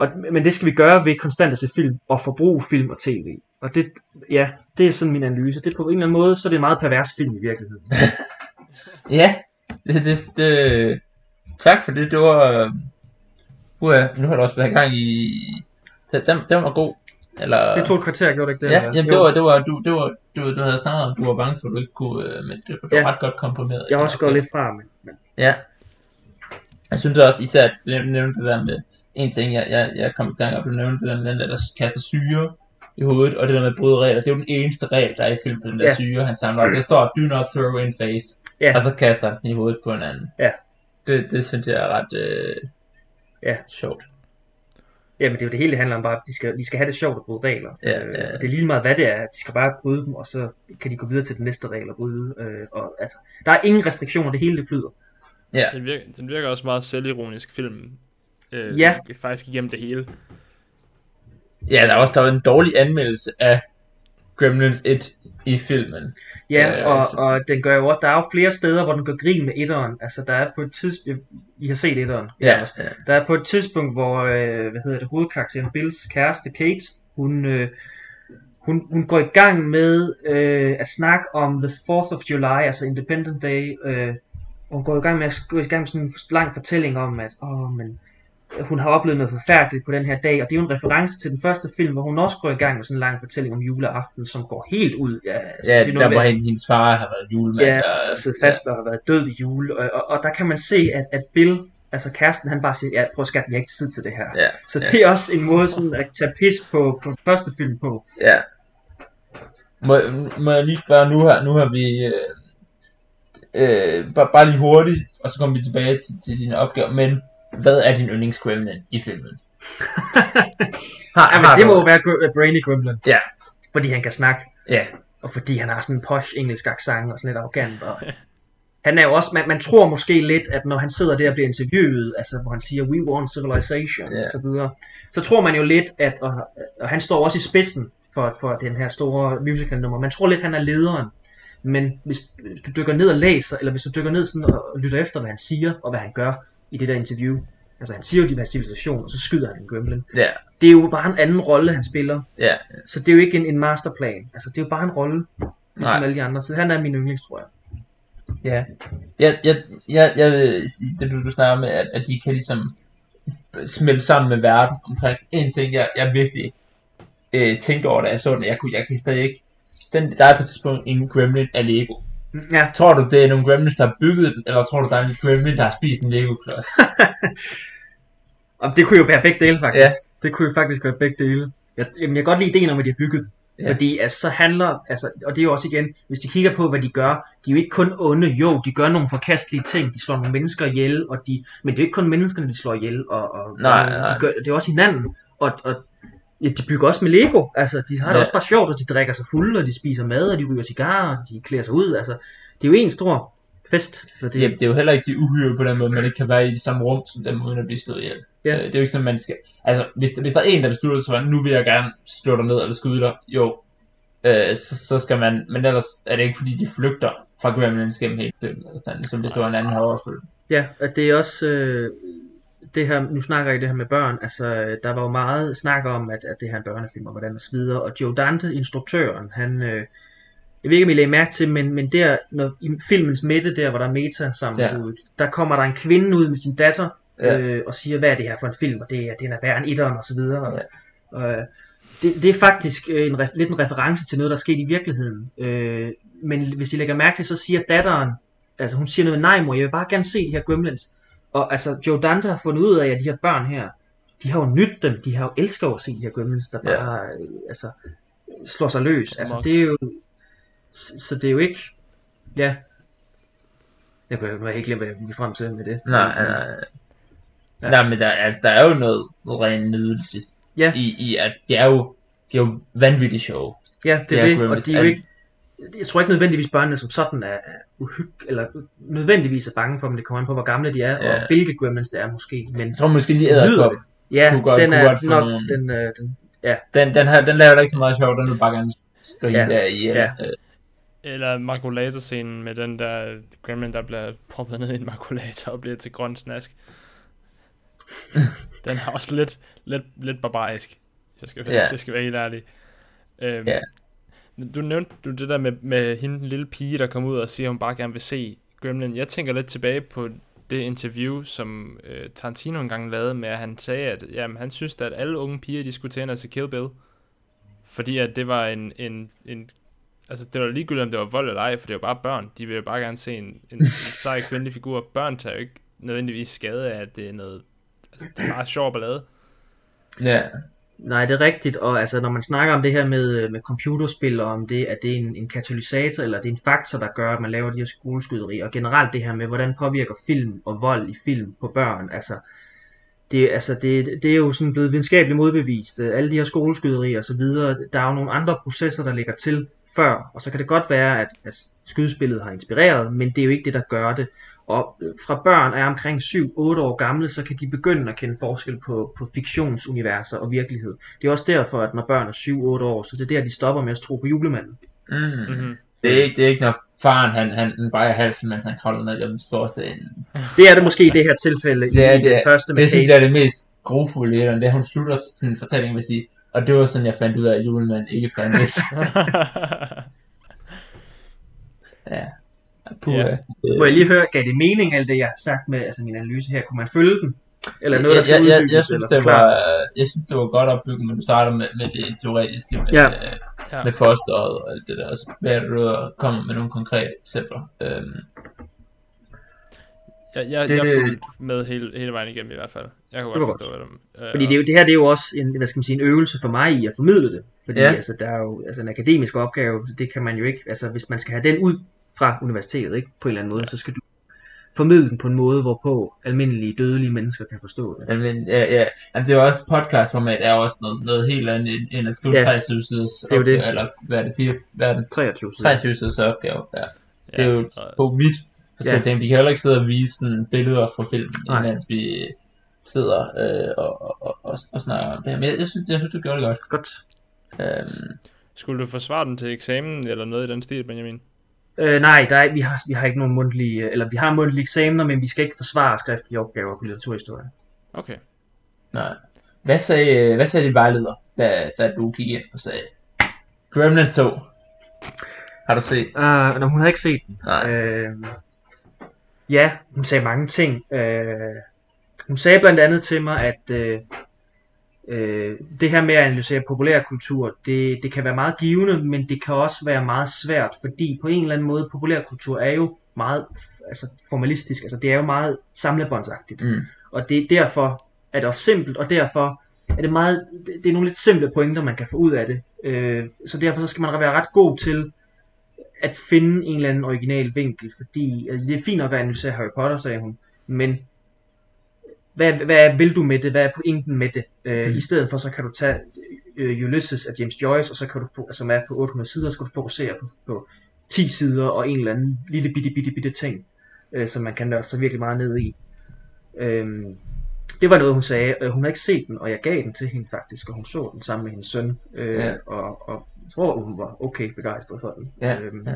og, men det skal vi gøre ved konstant at se film og forbruge film og tv. Og det, ja, det er sådan min analyse. Det er på en eller anden måde, så er det en meget pervers film i virkeligheden. Ja, det, det, det, tak for det. Det var... Uh, nu har du også været i gang i... Den, den, den var god. Eller... Det tog et kvarter, gjorde det ikke det? Ja, jamen, det var, det var, du, det var, du, du havde snakket om, du var bange for, at du ikke kunne, øh, men det var Ja. ret godt komprimeret. Jeg har også gået lidt fra, men, Ja. Jeg synes også især, at du nævnte det der med, en ting, jeg, jeg, jeg kom i tanke om, du nævnte det der med den der, der kaster syre i hovedet, og det der med at bryde regler, det er jo den eneste regel, der er i film på den der Ja. syre, han samler op. Det står, do not throw in face, Ja. og så kaster han den i hovedet på en anden. Ja. Det, det synes jeg er ret øh, Ja. sjovt. Jamen, det er jo det hele, det handler om bare, at de skal, de skal have det sjovt at bryde regler. Ja, Øh, ja. og det er lige meget, hvad det er. De skal bare bryde dem, og så kan de gå videre til den næste regel og bryde. Øh, og, altså, der er ingen restriktioner, det hele det flyder. Ja, Den virker, den virker også meget selvironisk film. Øh, Ja. Det er faktisk igennem det hele. ja der er også der var en dårlig anmeldelse af Gremlins 1 i filmen. Ja, Ja, og, altså. og den gør jo også, der er jo flere steder, hvor den gør grin med etteren. Altså, der er på et tidspunkt, I har set etteren. Ja, også. ja. Der er på et tidspunkt, hvor, øh, hvad hedder det, hovedkarakteren Bills kæreste Kate, hun, øh, hun, hun går i gang med øh, at snakke om the 4th of July, altså Independence Day. Øh, og hun går i gang med at gå i gang med sådan en lang fortælling om, at åh, men, hun har oplevet noget forfærdeligt på den her dag, og det er jo en reference til den første film, hvor hun også går i gang med sådan en lang fortælling om juleaften, som går helt ud. Ja, altså, Ja, det er noget der med- hvor hende- hendes far har været julemand. Ja, og- og fast og har været død i jule. Og, og, og der kan man se, at, at Bill, altså kæresten, han bare siger, ja, prøv skat, jeg har ikke tid til det her. Ja, Så ja. det er også en måde sådan at tage pis på, på den første film på. Ja. Må, må jeg lige spørge nu her, nu har vi øh, øh, bare, bare lige hurtigt, og så kommer vi tilbage til, til dine opgaver, men hvad er din yndlingsgremlin i filmen? har, Ja, men har det må jo være Brainy Gremlin. Ja. Fordi han kan snakke, Ja, og fordi han har sådan en posh engelsk accent og sådan lidt arrogant. Og han er jo også, man, man tror måske lidt, at når han sidder der og bliver interviewet, altså hvor han siger, we want civilization, Ja. og så videre, så tror man jo lidt, at, og, og han står også i spidsen for, for den her store musical nummer, man tror lidt, han er lederen, men hvis du dykker ned og læser, eller hvis du dykker ned sådan og lytter efter, hvad han siger, og hvad han gør i det der interview, altså han siger jo, de have civilisation, og så skyder han en gremlin. ja, Det er jo bare en anden rolle, han spiller, ja. så det er jo ikke en, en masterplan, altså det er jo bare en rolle, ligesom Nej. alle de andre, så han er min yndlings, tror jeg. Ja, jeg, jeg, jeg, jeg det du, du snakker med, at, at de kan ligesom smelte sammen med verden omkring en ting, jeg, jeg virkelig øh, tænkte over, da jeg så den, jeg, kunne, jeg kan stadig ikke, den, der er på et tidspunkt en gremlin af Lego. Ja, Tror du, det er nogle gremlins, der har bygget den, eller tror du, der er en gremlin, der har spist en Lego-klods? det kunne jo være begge dele faktisk. Ja. Det kunne jo faktisk være begge dele. Jeg, jamen, jeg kan godt lide ideen om, at de har bygget. Ja. Fordi altså, så handler, altså, og det er jo også igen, hvis de kigger på, hvad de gør, de er jo ikke kun onde, jo, de gør nogle forkastelige ting, de slår nogle mennesker ihjel, og de, men det er jo ikke kun menneskerne, de slår ihjel, og, og Nej, nej. De gør, det er også hinanden, og, og Ja, de bygger også med Lego. Altså, de har det Ja. også bare sjovt, og de drikker sig fulde, og de spiser mad, og de ryger cigarer, og de klæder sig ud. Altså, det er jo en stor fest. Så det, Det, det er jo heller ikke de uhyre på den måde, man ikke kan være i det samme rum som dem, uden at blive slået ihjel. Ja. Øh, Det er jo ikke sådan, man skal... Altså, hvis, hvis der er en, der beslutter sig for, nu vil jeg gerne slå dig ned eller skyde dig, jo, øh, så, så skal man... Men ellers er det ikke, fordi de flygter fra Gremlins gennem hele filmen, som hvis det var en anden horrorfilm. Ja, at det er også øh, det her, nu snakker I det her med børn, altså øh, der var jo meget snak om, at, at det her er en børnefilm og hvordan og så videre, og Joe Dante, instruktøren, han, øh, jeg ved ikke om I lagde mærke til, men, men der, når, i filmens midte, der hvor der er meta sammen Ja. ud, der kommer der en kvinde ud med sin datter, Ja. øh, og siger, hvad er det her for en film, og det er, den er værre end etteren og så videre. Ja. Og, øh, det, det er faktisk øh, en, lidt en reference til noget, der er sket i virkeligheden. Øh, men hvis I lægger mærke til, så siger datteren, altså hun siger noget, nej mor, jeg vil bare gerne se de her Gremlins. Og altså, Joe Dante har fundet ud af, at de her børn her, de har jo nyt dem, de har jo elsket at se de her Gremlins, der Ja. bare, øh, altså, slår sig løs. Altså, det er jo, så så det er jo ikke, ja, jeg kan nu har jeg ikke glemt, hvad jeg gik frem til med det. Nej, nej, Ja. nej. Nej, men der, altså, der er jo noget, ren nydelse Ja. i, i, at de er jo, de er jo vanvittigt sjove. Ja, det er det, og de er jo ikke, jeg tror ikke nødvendigvis børnene som sådan er, er uhyg, eller nødvendigvis er bange for dem, det kommer an på, hvor gamle de er, Ja. og hvilke Gremlins det er måske, men Jeg tror måske lige, Det lyder Æderkop, ja, Kunne godt- den er godt nok, nogle- den, øh, den, den, den, her, den laver da ikke så meget sjov, den vil bare gerne stå Ja. ja. der i. Ja. Øh, Eller makulator-scenen med den der gremlin, der bliver proppet ned i en makulator og bliver til grøn snask. den er også lidt, lidt, lidt barbarisk, hvis jeg skal, Ja. yeah. hvis jeg skal være helt ærlig. Øhm, Ja. Du nævnte du det der med, med hende, den lille pige, der kom ud og siger, at hun bare gerne vil se Gremlin. Jeg tænker lidt tilbage på det interview, som øh, Tarantino engang lavede med, at han sagde, at jamen, han synes, at alle unge piger, de skulle til sig Kill Bill. Fordi at det var en, en, en altså det var ligegyldigt, om det var vold eller ej, for det var bare børn. De ville jo bare gerne se en, en, en sej kvindelig figur. Børn tager jo ikke nødvendigvis skade af, at det er noget, altså det er bare sjov ballade. ja. Nej, det er rigtigt, og altså, når man snakker om det her med, øh, med computerspil, og om det, at det er en, en katalysator, eller det er en faktor, der gør, at man laver de her skoleskyderier, og generelt det her med, hvordan påvirker film og vold i film på børn, altså, det, altså det, det er jo sådan blevet videnskabeligt modbevist, øh, alle de her skoleskyderier og så videre, der er jo nogle andre processer, der ligger til før, og så kan det godt være, at, at skydespillet har inspireret, men det er jo ikke det, der gør det. Og fra børn er omkring 7-8 år gamle, så kan de begynde at kende forskel på, på fiktionsuniverser og virkelighed. Det er også derfor, at når børn er 7-8 år, så det er der, de stopper med at tro på julemanden. Mm. Mm-hmm. Det, er ikke, det er ikke, når faren han, han, han bare halsen, mens han kravler ned gennem skorstenen. Det er det måske i det her tilfælde, Det er, i det, den er, første med det synes jeg er det mest grofulde den. Det er, hun slutter sin fortælling med at sige, og det var sådan, jeg fandt ud af, at julemanden ikke fandtes. ja. Puh, Ja. Må jeg lige høre, gav det mening, alt det jeg har sagt med altså min analyse her? Kunne man følge den? Eller noget, der jeg, skal jeg, jeg, uddybes jeg, synes, eller det var, jeg synes, det var godt opbygget, men du starter med, med det teoretiske, med, Ja. Ja. med fosteret og alt det der. Så hvad er det, du kommer med nogle konkrete eksempler. Øhm, jeg, jeg, Det- jeg fulgte med hele, hele vejen igennem i hvert fald. Jeg var godt forstå det. Øh, Fordi det, er jo, det her det er jo også en, hvad skal man sige, en øvelse for mig i at formidle det. Fordi Ja. altså, der er jo altså, en akademisk opgave, det kan man jo ikke, altså hvis man skal have den ud fra universitetet, ikke, på en eller anden måde, ja. så skal du formidle den på en måde, hvorpå almindelige dødelige mennesker kan forstå det. men, ja, ja. Jamen, det er jo også podcastformat, er også noget, noget helt andet end- end at skrive Ja. ja. 23 siders Det er det. opgave, eller hvad er det, 4, hvad er det, 23 sider. 23 siders opgave. Ja. Det er jo og- to vidt forskellige Ja. ting. Vi kan heller ikke sidde og vise sådan billeder fra filmen, Nej. mens vi sidder øh, og, og, og, og, og snakker om det her. Men jeg, jeg, synes, jeg synes, du gjorde det godt. Godt. Øhm, Skulle du forsvare den til eksamen, eller noget i den stil, Benjamin? Øh, nej, der er, vi, har, vi har ikke nogen mundtlige, eller vi har mundtlige eksamener, men vi skal ikke forsvare skriftlige opgaver på litteraturhistorie. Okay. nej. Hvad sagde, hvad sagde din vejleder, da, da du gik ind og sagde, Gremlins 2, har du set? Uh, når hun havde ikke set den. Nej. Øh, ja, hun sagde mange ting. Øh, hun sagde blandt andet til mig, at øh, øh, det her med at analysere populærkultur, det, det kan være meget givende, men det kan også være meget svært, fordi på en eller anden måde, populærkultur er jo meget altså, formalistisk, altså det er jo meget samlebåndsagtigt. Mm. Og det er derfor, at det også simpelt, og derfor er det meget, det, er nogle lidt simple pointer, man kan få ud af det. Øh, så derfor så skal man være ret god til at finde en eller anden original vinkel, fordi altså, det er fint nok at analysere Harry Potter, sagde hun, men hvad, hvad vil du med det? Hvad er pointen med det? Øh, Mm. I stedet for, så kan du tage øh, Ulysses af James Joyce, og så kan du få, altså, som er på 800 sider, så kan du fokusere på, på 10 sider og en eller anden lille bitte, bitte, bitte ting, øh, som man kan nørde sig virkelig meget ned i. Øhm, det var noget, hun sagde. Øh, Hun har ikke set den, og jeg gav den til hende faktisk, og hun så den sammen med hendes søn. Øh, Ja. og, og jeg tror, hun var okay begejstret for den. Ja, Øhm, ja.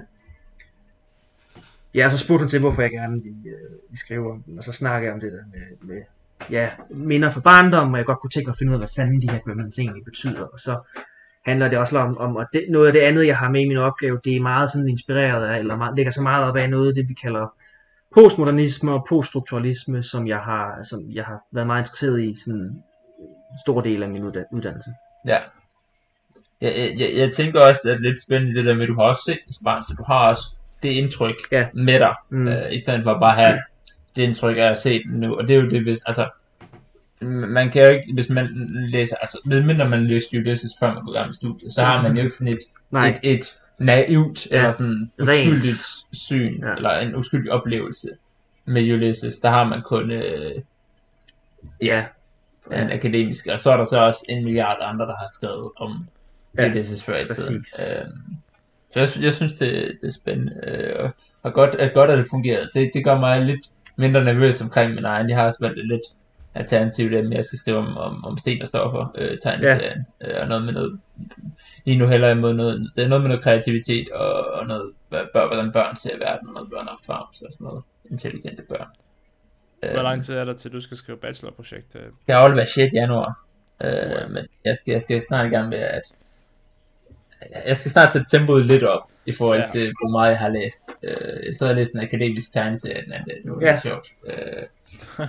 Ja, så spurgte hun til, hvorfor jeg gerne ville, øh, ville skrive om den, og så snakkede jeg om det der med, med ja, minder fra barndom, og jeg godt kunne tænke mig at finde ud af, hvad fanden de her gremlins egentlig betyder. Og så handler det også om, om og det, noget af det andet, jeg har med i min opgave, det er meget sådan inspireret af, eller meget, ligger så meget op af noget af det, vi kalder postmodernisme og poststrukturalisme, som jeg har, som jeg har været meget interesseret i sådan en stor del af min uddan- uddannelse. Ja. Jeg, jeg, jeg, tænker også, at det er lidt spændende det der med, at du har også set så du har også det indtryk Ja. med dig, mm. øh, i stedet for bare at have det indtryk af at se den nu. Og det er jo det, hvis, altså, man kan jo ikke, hvis man læser, altså, medmindre man læser Ulysses før man går i gang med studiet, så har man jo ikke sådan et, Nej, et, et naivt, Ja. eller sådan Rent. uskyldigt syn, Ja. ja. eller en uskyldig oplevelse med Ulysses. Der har man kun, øh, ja, en akademisk, og så er der så også en milliard andre, der har skrevet om Ja, ja, Ulysses før i tiden. Øhm, så jeg, jeg synes, det, det er spændende, øh, og, og godt, at godt, at det fungerede. Det, det gør mig lidt mindre nervøs omkring min egen. Jeg har også valgt et lidt alternativt emne, jeg skal skrive om, om, om sten og stoffer, øh, tegneserien, ja. øh, og noget med noget, lige nu heller imod noget, det er noget med noget kreativitet, og, og noget, hvad- bør, hvordan børn ser verden, og noget børn opfarms, og sådan noget, intelligente børn. Hvor lang tid er der til, du skal skrive bachelorprojekt? øh? Jeg afleverer 6. januar. Øh, men jeg skal, jeg skal snart i gang med at... Jeg skal snart sætte tempoet lidt op, i forhold Ja. til, hvor meget jeg har læst. Øh, jeg sidder og læser en akademisk tegneserie, den anden, er det Ja. ja. sjovt. Øh.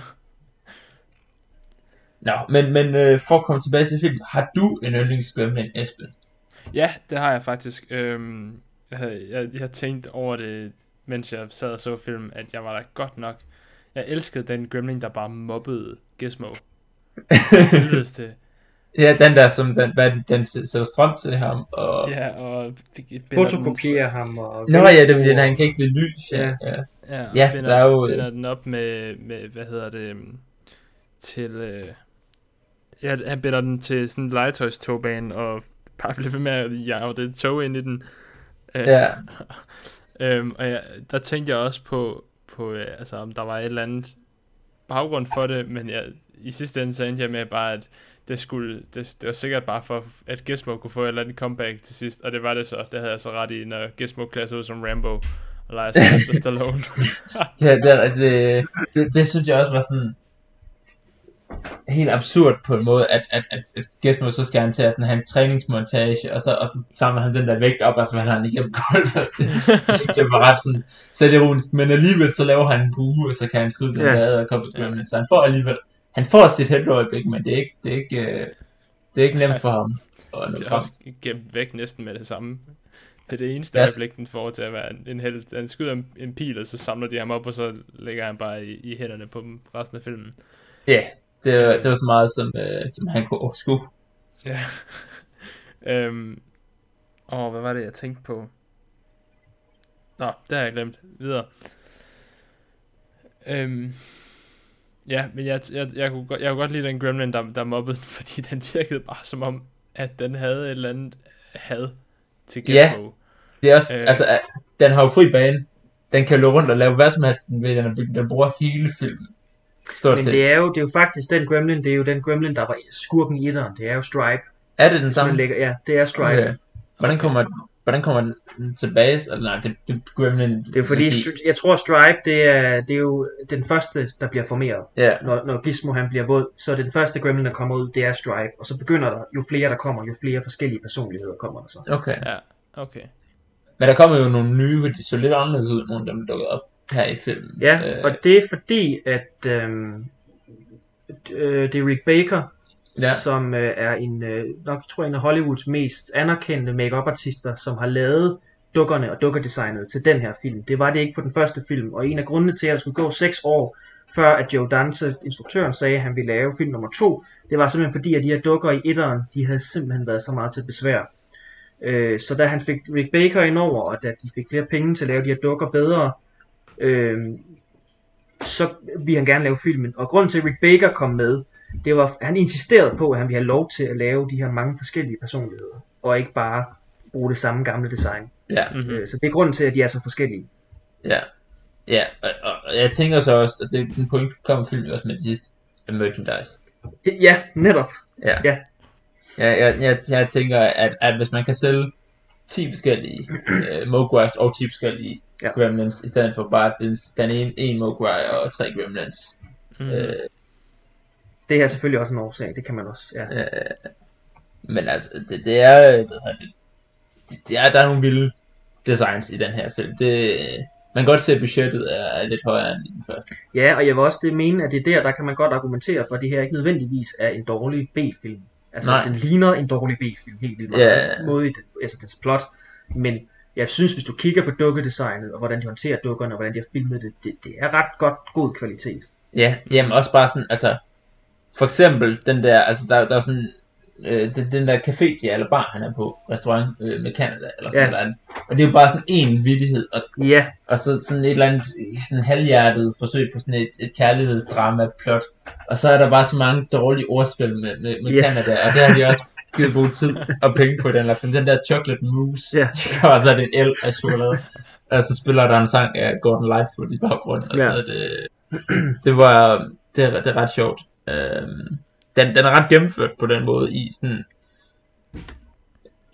Nå, men, men øh, for at komme tilbage til filmen, har du en yndlingsgremlin, Esben? Ja, det har jeg faktisk. Øhm, jeg, jeg, jeg har tænkt over det, mens jeg sad og så filmen, at jeg var da godt nok... Jeg elskede den gremlin, der bare mobbede Gizmo. Helvedes til. Ja, den der, som den, hvad, den sætter strøm til ham, og... Ja, og... Fotokopierer ham og... Nå ja, det er fordi, han kan ikke lide lys. Ja, Ja. ja. Ja, og Ja, for binder, der er jo- binder den op med, med, hvad hedder det, øhm, til, øh, ja, han binder den til sådan en legetøjstogbane, og bare bliver ved med at jage det tog ind i den. Øh, ja. øhm, og jeg, der tænkte jeg også på, på øh, altså om der var et eller andet baggrund for det, men jeg, i sidste ende så endte jeg med bare, at det, skulle, det, det var sikkert bare for, at Gizmo kunne få et eller andet comeback til sidst, og det var det så. Det havde jeg så ret i, når Gizmo klæder sig ud som Rambo, og leger Sylvester Stallone. Det, det, det, det, det synes jeg også var sådan helt absurd på en måde, at, at, at, at Gizmo så skal han til at sådan have en træningsmontage, og så, og så samler han den der vægt op, og så vender han igennem gulvet. Det, det jeg var ret sådan selvironisk, men alligevel så laver han en bue, og så kan han skyde den Ja. der og komme på skærmen. Så han får alligevel, han får sit helteøjeblik, men det er ikke, det er ikke, øh, det er ikke nemt for ham nå Det er frem. også gemt væk næsten med det samme. Det er det eneste Ja. øjeblik, den får til at være en, held. Han skyder en, en pil, og så samler de ham op, og så lægger han bare i, i hænderne på dem resten af filmen. Ja, det, var- det var så meget, som, øh, som han kunne overskue. Ja. øhm, og hvad var det, jeg tænkte på? Nå, det har jeg glemt. Videre. Øhm, ja, men jeg, jeg, jeg, kunne, godt- jeg kunne godt lide den gremlin, der, der mobbede den, fordi den virkede bare som om, at den havde et eller andet had til Ja. Gizmo. Det er også, Øh. altså, at den har jo fri bane. Den kan løbe rundt og lave hvad som helst ved den er bygget. Den bruger hele filmen. Stort Men set. det er, jo, det er jo faktisk den gremlin, det er jo den gremlin, der var skurken i etteren. Det er jo Stripe. Er det den samme? lægger, ja, det er Stripe. Okay. Hvordan kommer, hvordan kommer den tilbage? Altså, nej, det, det Gremlin... Det er fordi, Stri- jeg tror Stripe, det er, det er jo den første, der bliver formeret. Ja, Når, når Gizmo han bliver våd, så er det den første gremlin, der kommer ud, det er Stripe. Og så begynder der, jo flere der kommer, jo flere forskellige personligheder kommer der så. okay. Ja, okay. Men der kommer jo nogle nye, hvor de så lidt anderledes ud, nogle af dem, der dukkede op her i filmen. Ja, Øh, og det er fordi, at øhm, øh, det er Rick Baker, Ja. som øh, er en, øh, nok tror jeg, en af Hollywoods mest anerkendte makeup artister som har lavet dukkerne og dukkerdesignet til den her film. Det var det ikke på den første film, og en af grundene til, at der skulle gå 6 år, før at Joe Dante, instruktøren, sagde, at han ville lave film nummer to, det var simpelthen fordi, at de her dukker i etteren, de havde simpelthen været så meget til besvær. Øh, så da han fik Rick Baker ind over, og da de fik flere penge til at lave de her dukker bedre, øh, så ville han gerne lave filmen. Og grunden til, at Rick Baker kom med, det var, han insisterede på, at han ville have lov til at lave de her mange forskellige personligheder, og ikke bare bruge det samme gamle design. Ja, Mhm. Øh, så det er grunden til, at de er så forskellige. ja. Ja, og, og, jeg tænker så også, at det, den point kommer filmen også med det sidste merchandise. Ja, netop. Ja. Ja. Ja, jeg, jeg, jeg tænker, at, at hvis man kan sælge 10 forskellige øh, Mogwais og 10 forskellige Ja. Gremlins, i stedet for bare den, den ene, en Mogwai og tre Gremlins. Mm. Mm. Øh, Det er selvfølgelig også en årsag, det kan man også. Ja. øh, men altså, det, det er, hedder det, det, det er, der er nogle vilde designs i den her film. Det, man kan godt se, at budgettet er, lidt højere end den første. ja, og jeg vil også det mene, at det er der, der kan man godt argumentere for, at det her ikke nødvendigvis er en dårlig B-film. Altså, Nej. den ligner en dårlig B-film, helt vildt Ja. meget. Måde i det, altså dens plot. Men jeg synes, hvis du kigger på dukkedesignet, og hvordan de håndterer dukkerne, og hvordan de har filmet det, det, det er ret godt god kvalitet. Ja, jamen også bare sådan, altså, for eksempel den der, altså der, der er sådan, øh, den, den der café, de er, eller bar, han er på, restaurant øh, med Canada, eller sådan Ja. ja. noget andet. Og det er jo bare sådan en vittighed, og, Ja, og så sådan et eller andet sådan halvhjertet forsøg på sådan et, et kærlighedsdrama plot. Og så er der bare så mange dårlige ordspil med, med, med Yes. Canada, og det har de også givet god tid og penge på den film. Den der chocolate mousse, Ja. og så er det en el af chokolade. Og så spiller der en sang af Gordon Lightfoot i baggrunden. Og Ja. sådan noget. Det, det var, det, det er ret sjovt. Øhm, den, den er ret gennemført på den måde i sådan,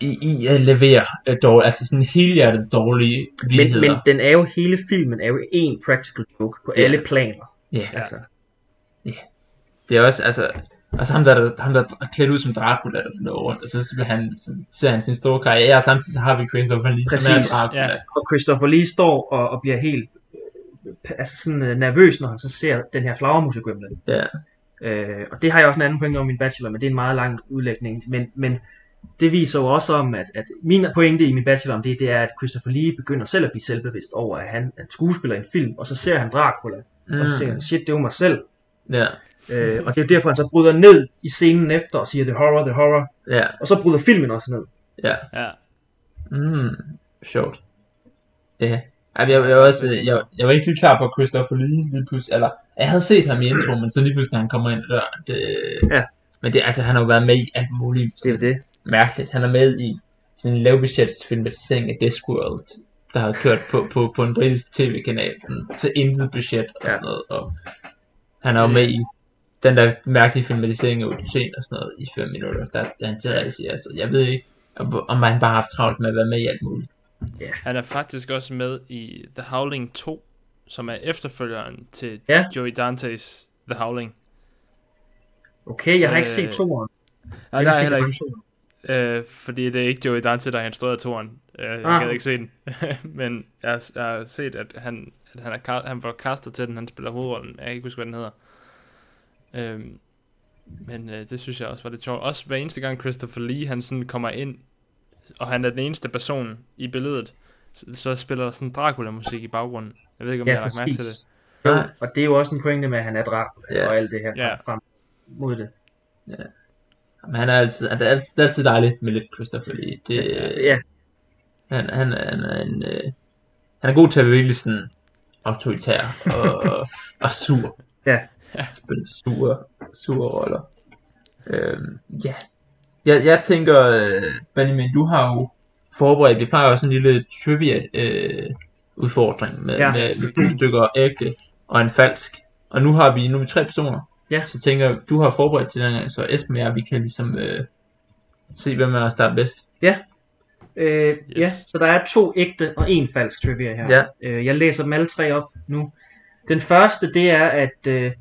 i, i at levere øh, dårlig, altså sådan helhjertet dårlige men, vittigheder. men den er jo, hele filmen er jo en practical joke på Ja. alle planer. Ja, Altså, det er også, altså, altså ham der, der, ham der er klædt ud som Dracula, der løber rundt, og så, bliver han, så ser han sin store karriere, og samtidig så har vi Christopher Lee, som er Præcis. Dracula. Ja. og Christopher Lee står og, og bliver helt øh, altså sådan øh, nervøs, når han så ser den her flagermusegrimlen. Ja. Øh, og det har jeg også en anden pointe om min bachelor, men det er en meget lang udlægning. Men, men det viser jo også om, at, at min pointe i min bachelor om det, det er, at Christopher Lee begynder selv at blive selvbevidst over, at han er skuespiller i en film, og så ser han Dracula, mm. og så siger han, shit, det er jo mig selv. Ja, Øh, og det er jo derfor, han så bryder ned i scenen efter og siger, the horror, the horror, ja, og så bryder filmen også ned. ja. Ja. Mm, sjovt. Ja. Ej, jeg, jeg, var også, jeg, jeg var ikke lige klar på Christopher Lee lige pludselig, eller jeg havde set ham i intro, men så lige pludselig, når han kommer ind døren, det, Ja. men det, altså, han har jo været med i alt muligt Det er det. mærkeligt. Han er med i sådan en lavbudgetsfilmatisering af Discworld, der har kørt på, på, på en britisk tv-kanal, sådan, til intet budget og Ja. sådan noget, og han er jo med i den der mærkelige filmatisering af Odysseen og sådan noget i 5 minutter, der er han til altså, jeg ved ikke, om om han bare har haft travlt med at være med i alt muligt. Han er faktisk også med i The Howling 2, som er efterfølgeren til Ja. Joey Dantes The Howling. Okay, jeg har ikke Øh, set toeren. Nej, Jeg der er heller ikke, toeren. øh, fordi det er ikke Joey Dante, der har instrueret toren. Øh, jeg Ah. kan ikke se den. Men jeg, har- jeg har set, at han, at han, er, han var castet til den, han spiller hovedrollen. Jeg kan ikke huske, hvad den hedder. Øhm, men øh, det synes jeg også var lidt sjovt. Også hver eneste gang Christopher Lee, han sådan kommer ind, og han er den eneste person i billedet, så, så spiller der sådan Dracula-musik i baggrunden. Jeg ved ikke, om Ja, jeg har lagt mærke til det. Jo, Nej. og det er jo også en pointe med, at han er Dracula Ja. og alt det her Ja. frem mod det. Men han er altid, han er altid, det er altid dejligt med lidt Christopher Lee. Det, Ja, Han, han, han er en, øh, han er god til at være virkelig sådan autoritær og, og sur. Ja. Spille sure, sure roller. Øhm, ja. Jeg, jeg tænker, øh, Benjamin, du har jo forberedt, vi plejer også en lille trivia øh, udfordring med, Ja. ja. med, med to stykker ægte og en falsk. Og nu har vi, nu er vi tre personer. Ja. Så tænker jeg, du har forberedt til den gang, så Esben og jeg, vi kan ligesom øh, se, hvem er os, der er bedst. øh, Yes. ja, så der er to ægte og en falsk trivia her. Ja. Øh, jeg læser dem alle tre op nu. Den første, det er, at øh,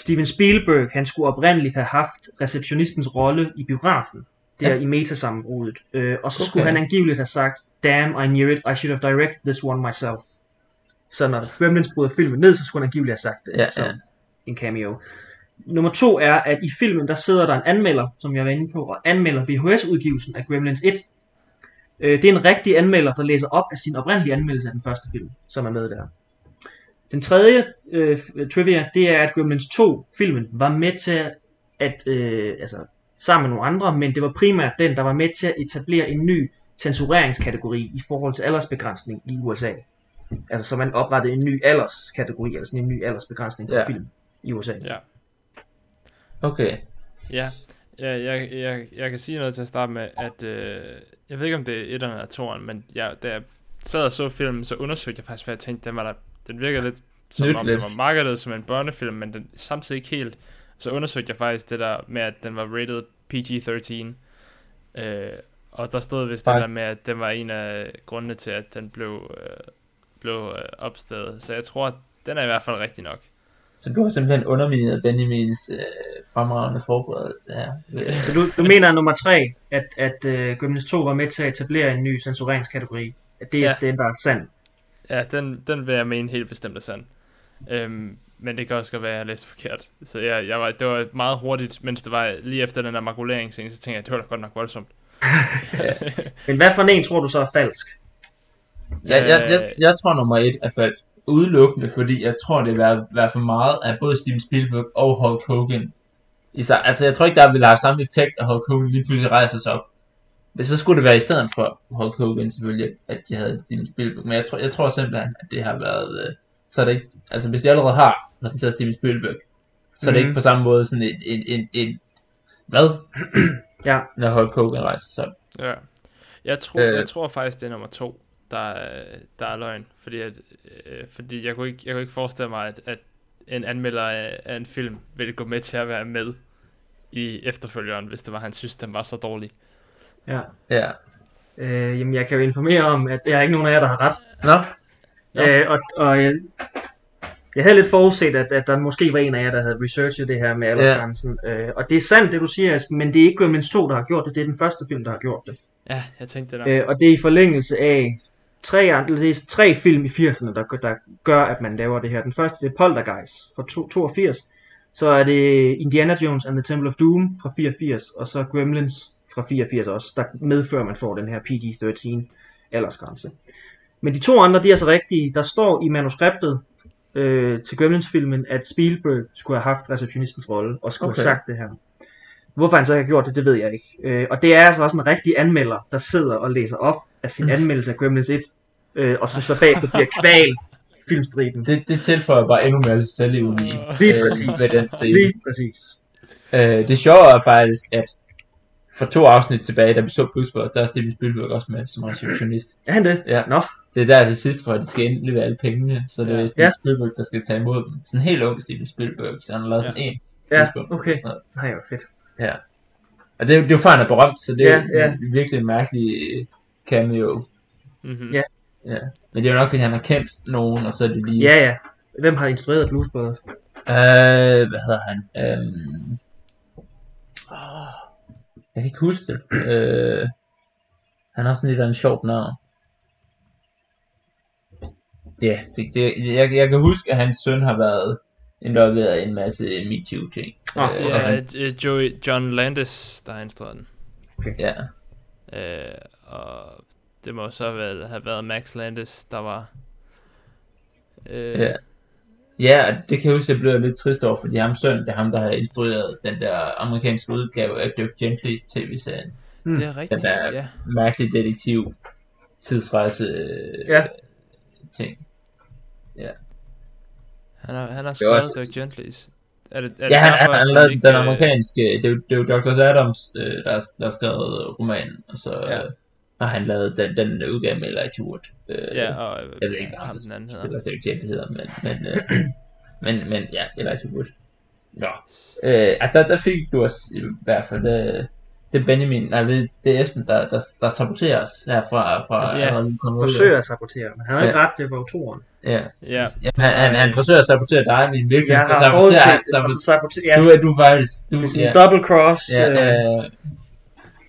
Steven Spielberg, han skulle oprindeligt have haft receptionistens rolle i biografen, der Ja. i metasammenbruddet. Øh, og så Okay. skulle han angiveligt have sagt, damn, I knew it, I should have directed this one myself. Så når Gremlins bryder filmen ned, så skulle han angiveligt have sagt det. Ja, som ja. en cameo. Nummer to er, at i filmen, der sidder der en anmelder, som jeg var inde på, og anmelder VHS-udgivelsen af Gremlins 1. Øh, det er en rigtig anmelder, der læser op af sin oprindelige anmeldelse af den første film, som er med der. Den tredje øh, trivia, det er, at Gremlins 2-filmen var med til at, øh, altså sammen med nogle andre, men det var primært den, der var med til at etablere en ny censureringskategori i forhold til aldersbegrænsning i USA. Altså så man oprettede en ny alderskategori, altså en ny aldersbegrænsning på Ja. film i USA. Ja. Okay. Ja, jeg, jeg, jeg, jeg kan sige noget til at starte med, at øh, jeg ved ikke, om det er etteren eller toeren, men jeg, da jeg sad og så filmen, så undersøgte jeg faktisk, hvad jeg tænkte, den, var der, den virkede lidt som Nyt om lidt. den var markedet som en børnefilm, men den samtidig ikke helt. Så undersøgte jeg faktisk det der med, at den var rated PG-13. Øh, og der stod vist det Nej. der med, at den var en af grundene til, at den blev, øh, blev øh, opstaget. Så jeg tror, at den er i hvert fald rigtig nok. Så du har simpelthen undermineret Benjamins øh, fremragende forberedelse her. Øh, Så du, du mener nummer tre, at, at uh, Gremlins 2 var med til at etablere en ny censureringskategori? At det er Ja. er sand? Ja, den, den vil jeg mene helt bestemt er sand. Øhm, men det kan også godt være, at jeg læste forkert. Så jeg, jeg var, det var meget hurtigt, mens det var lige efter den der makuleringsscene, så tænkte jeg, at det var da godt nok voldsomt. Men hvad for en tror du så er falsk? jeg, jeg, jeg, jeg tror nummer et er falsk. Udelukkende, fordi jeg tror, det vil være, for meget af både Steven Spielberg og Hulk Hogan. Især, altså, jeg tror ikke, der ville have samme effekt, at Hulk Hogan lige pludselig rejser sig op. Men så skulle det være i stedet for Hulk Hogan selvfølgelig, at de havde Steven Spielberg. Men jeg tror, jeg tror simpelthen, at det har været... Øh, så er det ikke... Altså, hvis de allerede har præsenteret Steven Spielberg, så er det Mhm. ikke på samme måde sådan en... en, en, en hvad? Ja, Når Hulk Hogan rejser sig. Ja. Jeg tror, Øh. jeg tror faktisk, det er nummer to, der, er- der er løgn. Fordi, at, øh, fordi jeg, kunne ikke, jeg kunne ikke forestille mig, at, at en anmelder af, af en film ville gå med til at være med i efterfølgeren, hvis det var, han synes, den var så dårlig. Ja. Ja. Øh, jamen, jeg kan jo informere om, at der er ikke nogen af jer, der har ret. Nå, Nå. Øh, og og jeg, jeg havde lidt forudset, at, at der måske var en af jer, der havde researchet det her med aldersgrænsen. Øh, og det er sandt, det du siger, Esben, men det er ikke Gremlins 2, der har gjort det. Det er den første film, der har gjort det. Ja, jeg tænkte det nok. Øh, og det er i forlængelse af tre, andre, det er tre film i 80'erne, der, gør- der gør, at man laver det her. Den første, det er Poltergeist fra to- 82. Så er det Indiana Jones and the Temple of Doom fra 84. Og så Gremlins fra 84 også, der medfører, at man får den her PG-13 aldersgrænse. Men de to andre, de er så rigtige. Der står i manuskriptet øh, til Gremlins-filmen, at Spielberg skulle have haft receptionistens rolle, og skulle okay. Have sagt det her. Hvorfor han så ikke har gjort det, det ved jeg ikke. Øh, og det er altså også en rigtig anmelder, der sidder og læser op af sin anmeldelse af Gremlins 1, øh, og som så bagefter bliver kvalt i filmstriben. det, det tilføjer bare endnu mere selvevni Lige præcis. med den scene. Lige præcis. Øh, det sjove er faktisk, at for to afsnit tilbage, da vi så Bluesbox, der er Steven Spielberg også med som receptionist. Er han det? Ja. Nå, Det er der til sidst, hvor de skal indlevere alle pengene, så det er. Steven Ja. Spielberg, der skal tage imod dem. Sådan en helt ung Steven Spielberg, så han har lavet Ja. sådan en. ja, okay. Ja. Nej, hvor fedt. Ja. Og det, er- det er jo før, han er berømt, så det er Ja, ja, ja. virkelig en mærkelig øh, cameo. Mm-hmm. Ja. Ja. Men det er jo nok, fordi han har kendt nogen, og så er det lige... Ja, ja. Hvem har instrueret Blues Brothers? Øh, hvad hedder han? Øhm... åh, Jeg kan ikke huske det. Øh... Han har sådan lidt af en sjovt navn. Ja, det, det, jeg, jeg kan huske, at hans søn har været involveret i en masse MeToo-ting. Nå, Øh, Det er hans, øh, Joey, John Landis, der har instrueret den. ja. Øh, og det må så vel have været Max Landis, der var... Øh, Ja. Ja, og det kan jeg huske, at jeg blev lidt trist over, fordi ham søn, det er ham, der har instrueret den der amerikanske udgave af Dirk Gently tv-serien. Det er rigtigt, Den der ja. mærkelig detektiv tidsrejse øh, Ja. ting. Han har, han har skrevet også- Dirk Gently's. Er det, er Ja, han, derfor, han, han den lavede den øh, amerikanske, det er, jo- det er jo Dr. Adams, øh, der, der har skrevet romanen, og så Ja. ja. Har han lavet den, den udgave med Elijah Wood. Øh, Ja, og øh, jeg ved ikke, hvad han den anden hedder. Det er ikke det, hedder, men, men, øh, men, men ja, Elijah Wood. Nå, øh, der, der fik du også i hvert fald, det, det er Benjamin, nej, det, det er Esben, der, der, der saboterer os herfra, fra Ja, allerede kommet ud. Forsøger at sabotere, men han har ikke ret, det var jo toeren. Ja, Ja, ja han, han, han forsøger at sabotere dig, men virkelig Jeg for har sabotere, han, og så sabot, sabotere, ja, du, er du faktisk, du, det er sådan ja, en double cross. ja, øh, øh,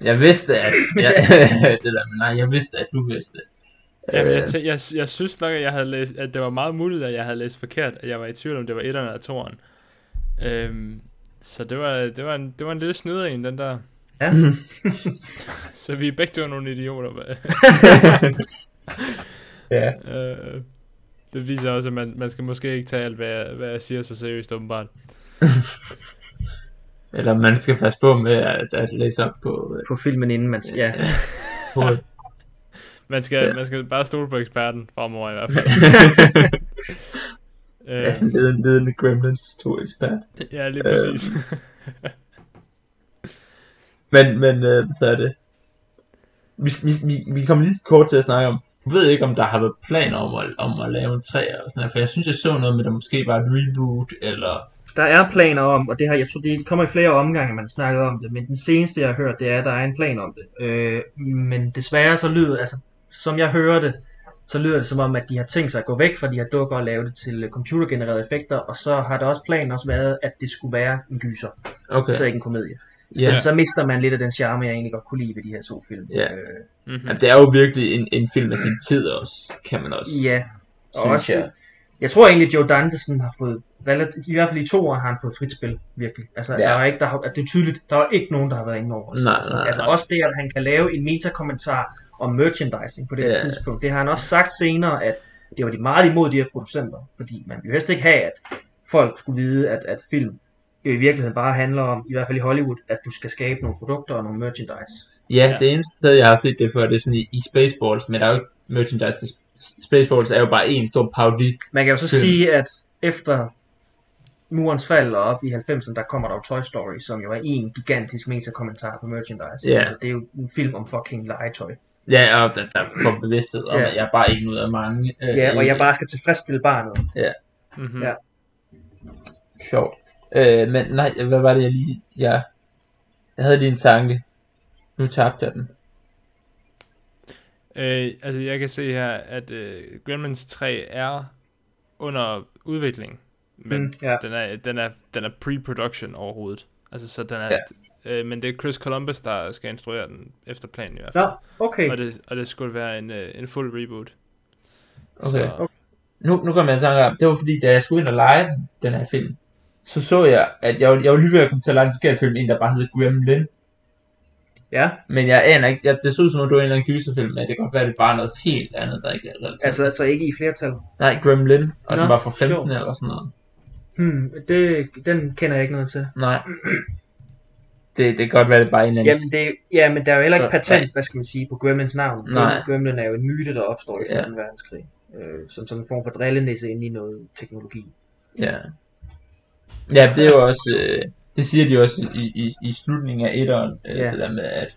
jeg vidste, at, ja, det der, men nej, jeg vidste, at du vidste. Jamen, Øh. jeg, tæ- jeg, jeg synes nok, at jeg havde læst, at det var meget muligt, at jeg havde læst forkert, at jeg var i tvivl om, det var etteren eller toeren. Øhm, så det var, det, var en, det var en lille snyder en, den der. Ja. så vi er begge to nogle idioter. Ja. øh, det viser også, at man, man skal måske ikke tage alt, hvad jeg, hvad jeg siger så seriøst, åbenbart. Eller man skal passe på med at, at læse op på, øh, på filmen inden man... Ja. på Man skal, Ja. man skal bare stole på eksperten fremover i hvert fald. Øh, Ja, en ledende, ledende Gremlins 2 ekspert. ja, lige præcis. Men, men, øh, hvad er det? Vi, vi, vi, vi kommer lige kort til at snakke om, jeg ved ikke, om der har været planer om at, om at lave en 3 eller sådan noget, for jeg synes, jeg så noget med, at der måske var et reboot, eller... Der er planer om, og det har, jeg tror, det kommer i flere omgange, man snakkede om det, men den seneste, jeg har hørt, det er, at der er en plan om det. Øh, men desværre så lyder, altså, som jeg hører det, så lyder det som om, at de har tænkt sig at gå væk fra de her dukker og lave det til computergenererede effekter, og så har der også planen også været, at det skulle være en gyser, Okay. så ikke en komedie. Ja. Ja. Så mister man lidt af den charme, jeg egentlig godt kunne lide ved de her to film. Ja. Øh, mm-hmm. Jamen, det er jo virkelig en, en film af sin tid også, kan man også ja. Og synes også, jeg. Jeg tror egentlig, Joe Dante sådan har fået, relativt, i hvert fald i to år har han fået frit spil, virkelig. Altså, Ja. der er ikke, der har, det er tydeligt, der er ikke nogen, der har været inde over. Nej, altså, nej, altså nej. også det, at han kan lave en metakommentar om merchandising på det Ja. tidspunkt, det har han også sagt senere, at det var de meget imod de her producenter, fordi man vil helst ikke have, at folk skulle vide, at, at film i virkeligheden bare handler om, i hvert fald i Hollywood, at du skal skabe nogle produkter og nogle merchandise. Ja, Ja. det eneste sted, jeg har set det før, det er sådan i, i Spaceballs, men der er jo ikke merchandise Spaceballs er jo bare en stor parodi. Man kan jo så Film. sige, at efter murens fald og op i 90'erne, der kommer der jo Toy Story, som jo er en gigantisk metakommentar på merchandise. Ja. Altså, det er jo en film om fucking legetøj. Ja, og der, der får bevidsthed om, Ja. at jeg er bare en ud af mange. Øh, Ja, og jeg bare skal tilfredsstille barnet. Mm-hmm. Ja. Sjovt. Øh, men nej, hvad var det jeg lige... Jeg, jeg havde lige en tanke. Nu tabte jeg den. Øh, altså, jeg kan se her, at øh, Gremlins 3 er under udvikling, men Mm, ja. den, er, den, er, den er pre-production overhovedet. Altså, så den er... Ja. Øh, men det er Chris Columbus, der skal instruere den efter planen i hvert fald. Nå, okay. Og det, og det skulle være en, øh, en fuld reboot. Okay. Så, Nu, nu kommer jeg i tanke om, det var fordi, da jeg skulle ind og lege den, den her film, så så jeg, at jeg, jeg var lige ved at komme til at lege en forkert film, en der bare hed Gremlin. Ja, Men jeg aner ikke, jeg, det så ud som om, det var en eller anden gyserfilm, men det kan godt være, at det er bare noget helt andet, der ikke er relateret. altså så ikke i flertal. Nej, Gremlin, og Nå, den var fra 15 sjovt. eller sådan noget. Hmm, det, den kender jeg ikke noget til. Nej. Det, det kan godt være, det er bare en eller anden... Jamen, det, ja, men der er jo heller ikke patent, hvad skal man sige, på Gremlins navn. Nej. Gremlin er jo en myte, der opstår i Ja. 2. verdenskrig. Øh, som sådan en form for drillenisse ind i noget teknologi. Ja. Ja, det er jo også... Øh, det siger de også i, i, i slutningen af etteren, øh, Ja. det der med, at,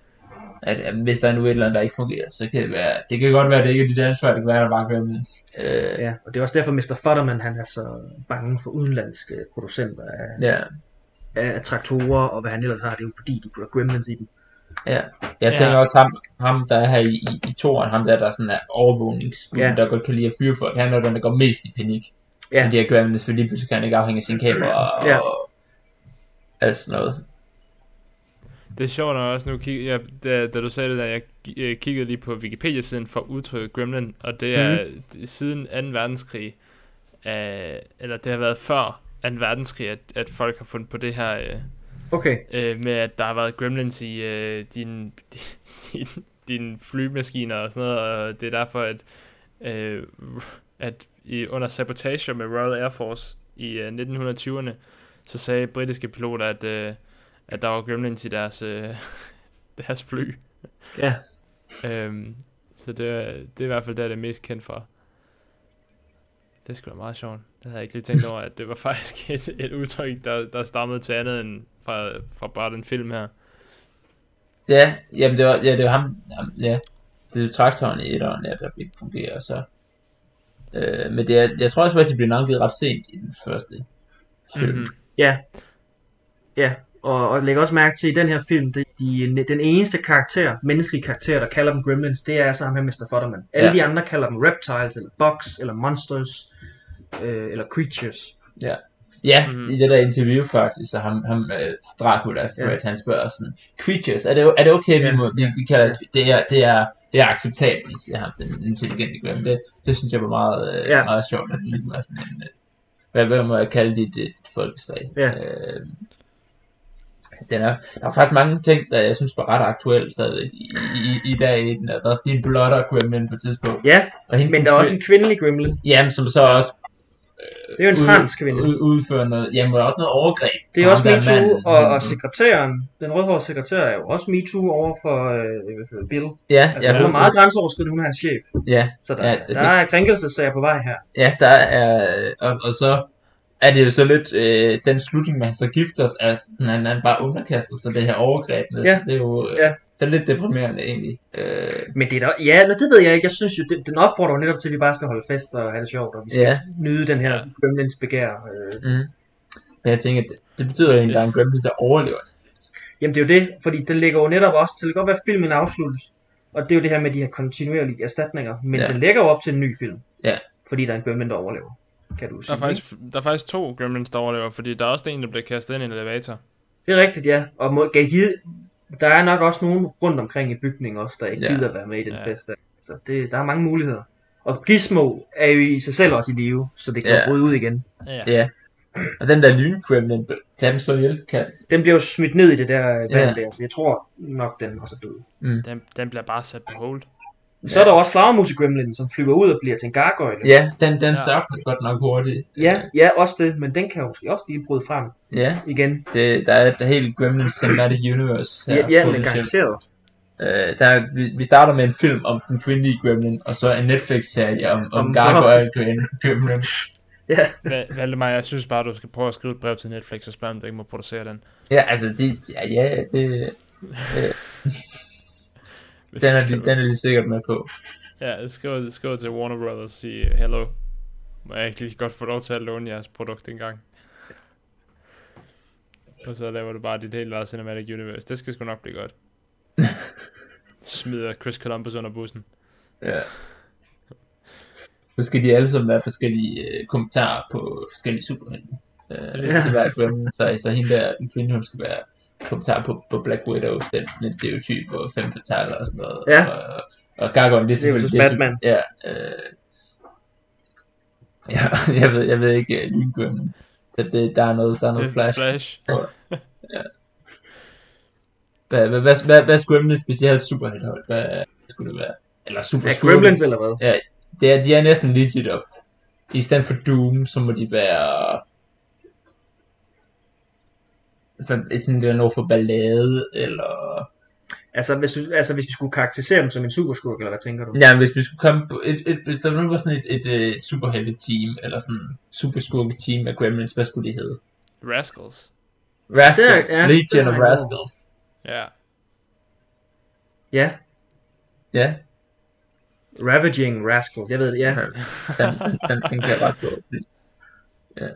at, at hvis der er nu et eller andet, der ikke fungerer, så kan det være... Det kan godt være, at det ikke er dit ansvar, det kan være, at der bare Gremlins. Øh, Ja, og det er også derfor, Mr. Futterman han er så bange for udenlandske producenter af, ja. af traktorer, og hvad han ellers har. Det er jo fordi, de putter gremlins i dem. Ja, jeg Ja. tænker også ham, ham der er her i, i, i toren, ham der, der er sådan er overvågningsgruppen, Ja. der godt kan lide at fyre folk, han er den, der går mest i panik. Ja. Men de her gremlins, for lige pludselig kan han ikke afhænge af sin kamera og, Ja. og alt sådan noget. Det er sjovt nok også nu, kig, jeg, da, da du sagde det der, jeg øh, kiggede lige på Wikipedia-siden for udtrykket Gremlin, og det er mm. siden 2. verdenskrig, øh, eller det har været før 2. verdenskrig, at, at folk har fundet på det her øh, Okay, øh, med, at der har været gremlins i øh, din, din, din flymaskiner og sådan noget, og det er derfor, at, øh, at i, under sabotage med Royal Air Force i øh, 1920'erne, så sagde britiske piloter, at, øh, at der var gremlins i deres, øh, deres fly. ja. Øhm, så det, er- det er i hvert fald det, det er mest kendt for. Det er sgu da meget sjovt. Det havde jeg ikke lige tænkt over, at det var faktisk et, et udtryk, der, der stammede til andet end fra, fra bare den film her. Ja, jamen det var, ja, det var ham, ham ja, det er jo traktoren i etteren, ja, der ikke fungerer, så. Øh, men det er, jeg tror også, at de blev navngivet ret sent i den første film. Mhm. Mm-hmm. Ja. Ja, og, og læg også mærke til, at i den her film, det, de, den eneste karakter, menneskelige karakter, der kalder dem Gremlins, det er altså ham her Mr. Futterman. Alle Ja. de andre kalder dem Reptiles, eller Bugs, eller Monsters, øh, eller Creatures. Ja, Mhm. mm. i det der interview faktisk, så ham, ham uh, Dracula, Fred, Ja. ja. han spørger sådan, creatures, er det, er det okay, Ja. vi, må, vi, vi kalder det, er, det er, det er acceptabelt, siger han, den intelligente grim. Det, det synes jeg var meget, uh, Ja. ja. meget sjovt, at det lige var sådan en, uh, hvad, hvad må jeg kalde dit, dit, folkeslag? Ja. Uh, den er, der er faktisk mange ting, der jeg synes var ret aktuelle stadig i, i, i dag i den. Der er også lige en blotter gremlin på et tidspunkt. Ja, Og hende, men der er også en kvindelig Gremlin. Jamen, som så også Det er jo en ud- transkvinde. ud- udfører noget, ja, men også noget overgreb. Det er også der MeToo, og, og sekretæren, den rødhårede sekretær er jo også MeToo over for øh, Bill. Ja, Altså, ja, hun er meget grænseoverskridende, hun er hans chef. ja, Så der, Ja, det- der er krænkelsesager på vej her. ja, der er, og, og så er det jo så lidt øh, den slutning, man så gifter os, at han, han bare underkaster sig det her overgreb. med. Ja. Det er jo øh, Ja. det er lidt deprimerende egentlig. Øh, Men det er da, ja, men det ved jeg ikke. Jeg synes jo, det, den opfordrer jo netop til, at vi bare skal holde fest og have det sjovt, og vi skal Ja. nyde den her Ja. gremlins begær. Øh. mm. Men jeg tænker, det, det betyder egentlig, at der er en gremlin, der overlever. Jamen det er jo det, fordi den ligger jo netop også til, det kan godt være, at filmen afsluttes, og det er jo det her med de her kontinuerlige erstatninger, men ja. den lægger jo op til en ny film. Ja. Fordi der er en gremlin, der overlever. Kan du Der sige, er, faktisk, der er faktisk to Gremlins, der overlever, fordi der er også en, der bliver kastet ind i en elevator. Det er rigtigt, ja. Og må, gav hid, der er nok også nogen rundt omkring i bygningen også, der ikke Ja. gider være med i den Ja. fest. Der. Så det, der er mange muligheder. Og Gizmo er jo i sig selv også i live, så det kan Ja. bryde ud igen. Ja. Ja. Og den der lyngremlin, kan den slå ihjel? Kan Den bliver jo smidt ned i det der vand Ja. der, så jeg tror nok, den også er død. Den, den bliver bare sat på hold. Så er der også flagermus gremlin, som flyver ud og bliver til en gargoyle. Ja, den, den Ja. størkner godt nok hurtigt. ja, ja, også det, men den kan jo måske også lige bryde frem Ja, igen. det, der er et helt Gremlins Cinematic Universe her. Ja, ja men garanteret. Øh, der er, vi, vi starter med en film om den kvindelige Gremlin, og så en Netflix-serie om, om, Om- Gargoyle Grem- Gremlin. Ja, Va- Valdemar, jeg synes bare, du skal prøve at skrive et brev til Netflix og spørge, om du ikke må producere den. Ja, altså, de, ja, ja det, Hvis den, er de, den er de sikkert med på. Ja, skriv, skriv til Warner Brothers og sige, hello, må jeg ikke lige godt få lov til at låne jeres produkt engang? Og så laver du bare dit helt eget Cinematic Universe. Det skal sgu nok blive godt. Smider Chris Columbus under bussen. Ja. Så skal de alle sammen være forskellige øh, kommentarer på forskellige superhelte. Øh, det Ja. skal være Gremlin, så, så hende der, den kvinde, hun skal være kommentar på, på Black Widow, den, den stereotyp og fem fatale og sådan noget. Ja. Og, og Gargoyle, det er Det er selvfølgelig... så Batman. Ja, øh, ja, jeg ved, jeg ved ikke, uh, Lyn Gremlin. Det, det, der er noget, der er noget Det- flash. Flash. Hvad, hvad, hvad, hvad, hvad skulle Gremlins, hvis de havde et superhelthold? Hvad skulle det være? Eller super ja? Gremlins eller hvad? Det er, de er næsten legit of. I stedet for Doom, så må de være... Sådan det er noget for ballade, eller... Altså hvis, du, altså hvis vi skulle karakterisere dem som en superskurk, eller hvad tænker du? Ja, hvis vi skulle komme på et, et, hvis der nu var sådan et, et, et superhelte-team, eller sådan et superskurke-team af Gremlins, hvad skulle de hedde? Rascals. Rascals, Det er- ja, Legion det of Rascals. Ja. Ja, Ja, Ravaging Rascals, jeg ved det, ja. den, den, den, den kan jeg ret godt. Ja.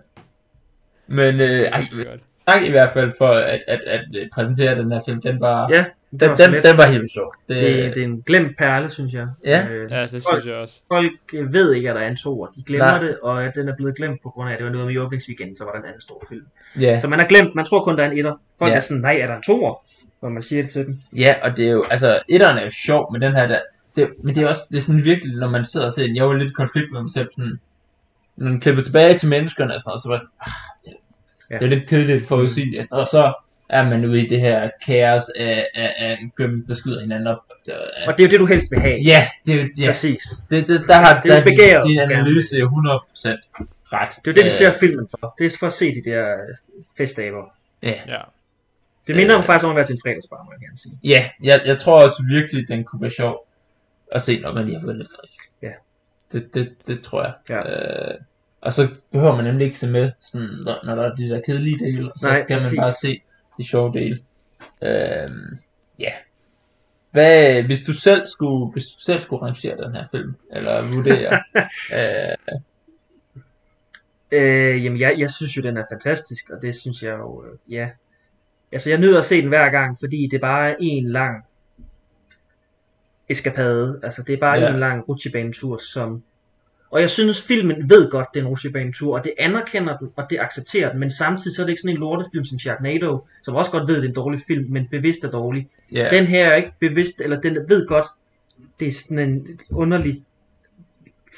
Men øh, ej, Det. Tak i hvert fald for at, at, at, at præsentere den her film. Den var, Ja, det den, var den, den var helt sjov. Det, Det, det er en glemt perle, synes jeg. Ja. Øh, Ja, det synes jeg også. folk øh, ved ikke, at der er en toer. De glemmer Nej. det, og at den er blevet glemt på grund af, at det var noget med i åbningsweekenden, så var der en anden stor film. ja. Så man har glemt, man tror kun, der er en etter. Folk Ja. er sådan, nej, er der en toer? Når man siger det til dem. Ja, og det er jo, altså, etteren er jo sjov, men den her der, det, men det er også, det er sådan virkelig, når man sidder og ser den, jeg var lidt i konflikt med mig selv, sådan, når man klipper tilbage til menneskerne og sådan noget, så var jeg sådan, ah, det, Ja. det er lidt kedeligt for udsigeligt, og, sådan noget. og så er man ude i det her kaos af, af, af gremlins, der skyder hinanden op. Og det er jo det, du helst vil have. ja, det, er jo- ja, Præcis. det, det, der har Det er der, begæret, din, analyse er 100% ret. Det er jo det, de Øh, ser filmen for. Det er for at se de der øh, festaber. Ja, Ja. Det minder Øh. om faktisk om at være til en fredagsbar, må jeg gerne sige. Ja, jeg, jeg tror også virkelig, den kunne være sjov at se, når man lige har vundet Frederik. Ja. Det, det, det tror jeg. Ja. Øh, og så behøver man nemlig ikke se med, sådan, når, når der er de der kedelige dele, så Nej, kan præcis. man bare se de sjove dele. Øh, ja. Hvad, hvis du selv skulle, hvis du selv skulle rangere den her film, eller vurdere, øh, Øh, jamen, jeg, jeg synes jo, den er fantastisk, og det synes jeg jo, øh, ja. Altså, jeg nyder at se den hver gang, fordi det bare er en lang eskapade. Altså, det er bare Ja. en lang rutsjebanetur, som... Og jeg synes, filmen ved godt, det er en rutsjebanetur, og det anerkender den, og det accepterer den, men samtidig så er det ikke sådan en lortefilm som Sharknado, som også godt ved, det er en dårlig film, men bevidst er dårlig. ja, Den her er ikke bevidst, eller den ved godt, det er sådan en underlig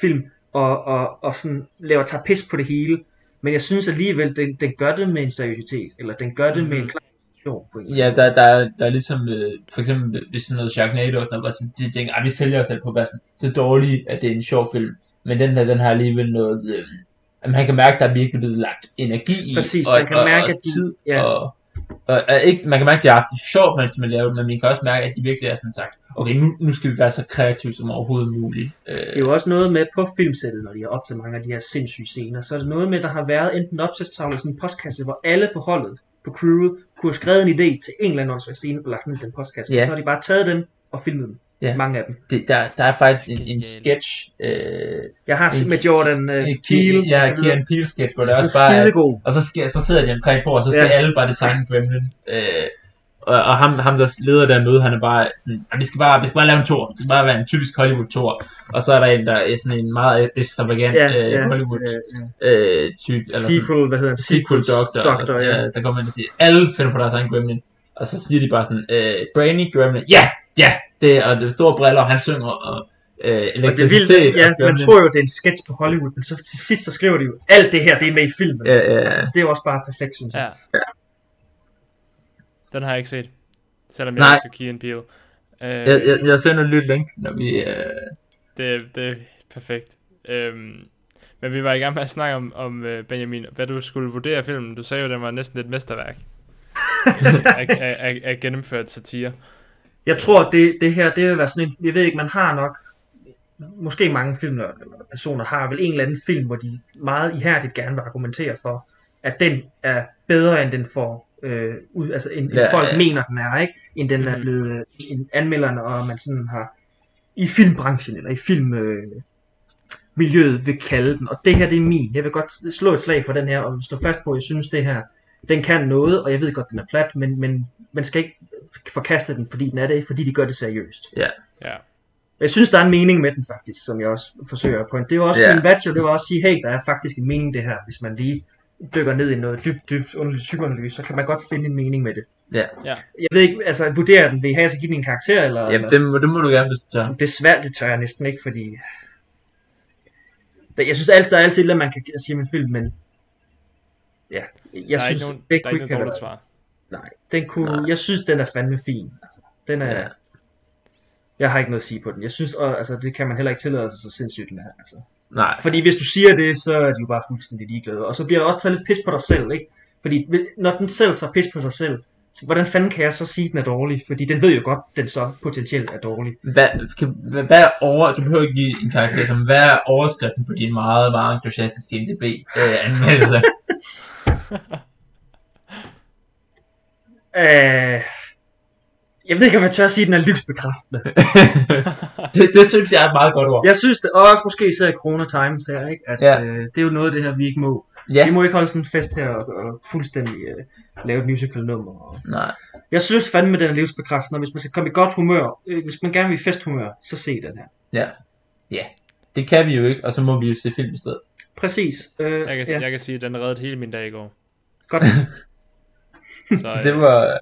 film, og, og, og sådan laver tager pis på det hele. Men jeg synes alligevel, den, den gør det med en seriøsitet, eller den gør det med en klar på en eller Ja, der, der, er, der er ligesom, øh, for eksempel hvis sådan noget Sharknado og sådan noget, hvor så de tænker, at vi sælger os selv på at sådan, så dårligt, at det er en sjov film. Men den der, den har alligevel noget, øh, man kan mærke, at der er virkelig blevet lagt energi i, Præcis, og, man kan og, mærke, og at tid, ja. og, og, og, ikke, man kan mærke, at de har haft det sjovt, mens man laver det, men man kan også mærke, at de virkelig er sådan sagt, okay, nu, nu skal vi være så kreative som overhovedet muligt. Øh, Det er jo også noget med på filmsættet, når de har optaget mange af de her sindssyge scener, så er det noget med, at der har været enten en opsatstavle sådan en postkasse, hvor alle på holdet, på crewet, kunne have skrevet en idé til en eller anden åndssvær scene på lagt ned i den postkasse. Ja. Og så har de bare taget dem og filmet dem. Ja. Mange af dem. det, der, der er faktisk en, en sketch, øh, Jeg har set En- med Jordan en Peele. ja, og. Kieran Peele sketch, hvor det Som også bare er. Og så, sker, så sidder de omkring bord, og så skal Ja. alle bare designe Gremlin. Øh, og, og ham, ham, der leder der møde, han er bare sådan, "Ah, vi skal bare, vi skal bare lave en tor. Det skal bare være en typisk Hollywood-tor. Og så er der en, der er sådan en meget ekstravagant Ja, øh, ja, Hollywood-type. ja, ja. Øh, type, eller sådan- Sequel, hvad hedder det? sequel doctor, Doctor, ja. ja. der kommer ind og siger, alle finder på deres egen Gremlin. Og så siger de bare sådan, øh, Brainy Gremlin, ja, ja, det og det store briller, han synger, og øh, Og det er elektricitet. vildt, ja, og man tror jo, det er en sketch på Hollywood, men så til sidst så skriver de jo, alt det her, det er med i filmen. Ja, ja, ja. Altså, det er jo også bare perfekt, synes jeg. Ja. Den har jeg ikke set. Selvom jeg Nej. elsker Key and Peele. Uh, Jeg, jeg, jeg sender lige et link, når vi... Øh, det, det er perfekt. Øhm, men vi var i gang med at snakke om, om øh, Benjamin, hvad du skulle vurdere filmen. Du sagde jo, at den var næsten et mesterværk af, af, af, af gennemført satire. Jeg tror, det, det her, det vil være sådan en, jeg ved ikke, man har nok, måske mange film eller personer har vel en eller anden film, hvor de meget ihærdigt gerne vil argumentere for, at den er bedre, end den får, øh, ud, altså end, end Ja, folk ja. mener, den er, ikke? End den er Mhm. blevet, en anmelderne, og man sådan har, i filmbranchen, eller i film, øh, miljøet vil kalde den, og det her det er min. Jeg vil godt slå et slag for den her, og stå fast på, at jeg synes det her, den kan noget, og jeg ved godt, den er plat, men, men man skal ikke forkaste den, fordi den er det, fordi de gør det seriøst. Ja. Jeg synes, der er en mening med den faktisk, som jeg også forsøger at pointe. Det er jo også Ja. en bachelor, det var også sige, hey, der er faktisk en mening det her. Hvis man lige dykker ned i noget dybt, dybt underligt psykoanalyse, så kan man godt finde en mening med det. ja, Ja. Jeg ved ikke, altså vurderer den, vil I have, at give den en karakter, eller? Jamen, eller? det, må, det må du gerne, hvis du tør. Det er svært, det tør jeg næsten ikke, fordi... Det- Jeg synes altid, der er altid lidt, man kan sige med en film, men... Ja, jeg der er synes, ikke nogen, Big der er ikke Quick nogen dårligt svar. Nej, den kunne, Nej. jeg synes, den er fandme fin. Altså, den er, Ja. Jeg har ikke noget at sige på den. Jeg synes, og, altså, det kan man heller ikke tillade sig så sindssygt, den er. Altså. Nej, Fordi hvis du siger det, så er de jo bare fuldstændig ligeglade. Og så bliver der også taget lidt pis på dig selv, ikke? Fordi når den selv tager pis på sig selv, så hvordan fanden kan jeg så sige, at den er dårlig? Fordi den ved jo godt, at den så potentielt er dårlig. hvad, kan, hvad, hvad er over, du behøver ikke give en karakter som, hvad er overskriften på din meget, meget entusiastiske NTB øh, anmeldelse? Øh, jeg ved ikke, om jeg tør at sige, at den er livsbekræftende. det, det synes jeg er et meget godt ord. Jeg synes det, og også måske især i Corona Times her, ikke? At Ja. øh, det er jo noget af det her, vi ikke må. Ja, Vi må ikke holde sådan en fest her og, og fuldstændig øh, lave et musical nummer. Og... nej. Jeg synes fandme, den er livsbekræftende, og hvis man skal komme i godt humør, øh, hvis man gerne vil i festhumør, så se den her. Ja. Ja. Det kan vi jo ikke, og så må vi jo se film i stedet. Præcis. Øh, Jeg kan, ja, jeg kan sige, at den reddede hele min dag i går. godt. Så, øh, Det var...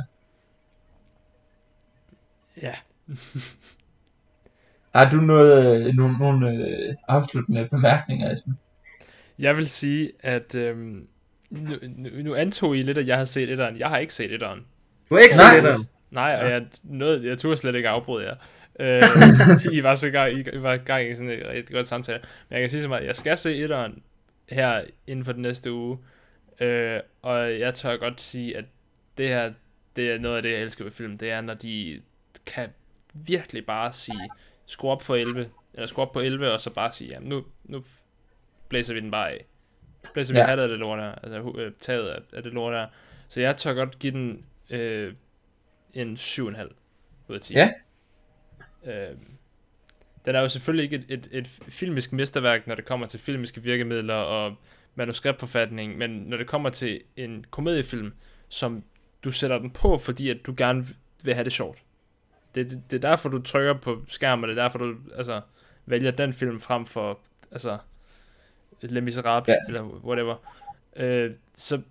ja. Har du noget, øh, nogle, nogle øh, afsluttende bemærkninger, Esben? Jeg vil sige, at øhm, nu, nu, nu antog I lidt, at jeg har set etteren. Jeg har ikke set etteren. Du har ikke set den. Nej, og jeg, noget, jeg turde slet ikke afbryde jer. Øh, I var så gang, I var gang i sådan et rigtig godt samtale. Men jeg kan sige så meget, jeg skal se etteren her inden for den næste uge. Øh, og jeg tør godt sige, at det her, det er noget af det, jeg elsker ved film. Det er, når de kan virkelig bare sige, skru op for 11, eller skru op på 11, og så bare sige, jamen nu, nu blæser vi den bare af. Blæser vi Ja. ja. hattet af det lort her, altså øh, taget af, af det lort her. Så jeg tør godt give den øh, en 7,5 ud af 10. Ja. Øh, den er jo selvfølgelig ikke et, et, et filmisk mesterværk, når det kommer til filmiske virkemidler og manuskriptforfatning, men når det kommer til en komediefilm, som du sætter den på, fordi at du gerne vil have det sjovt. Det, det, det er derfor, du trykker på skærmen, det er derfor, du altså, vælger den film frem for altså, Les Miserables, Ja. eller whatever. Øh, så,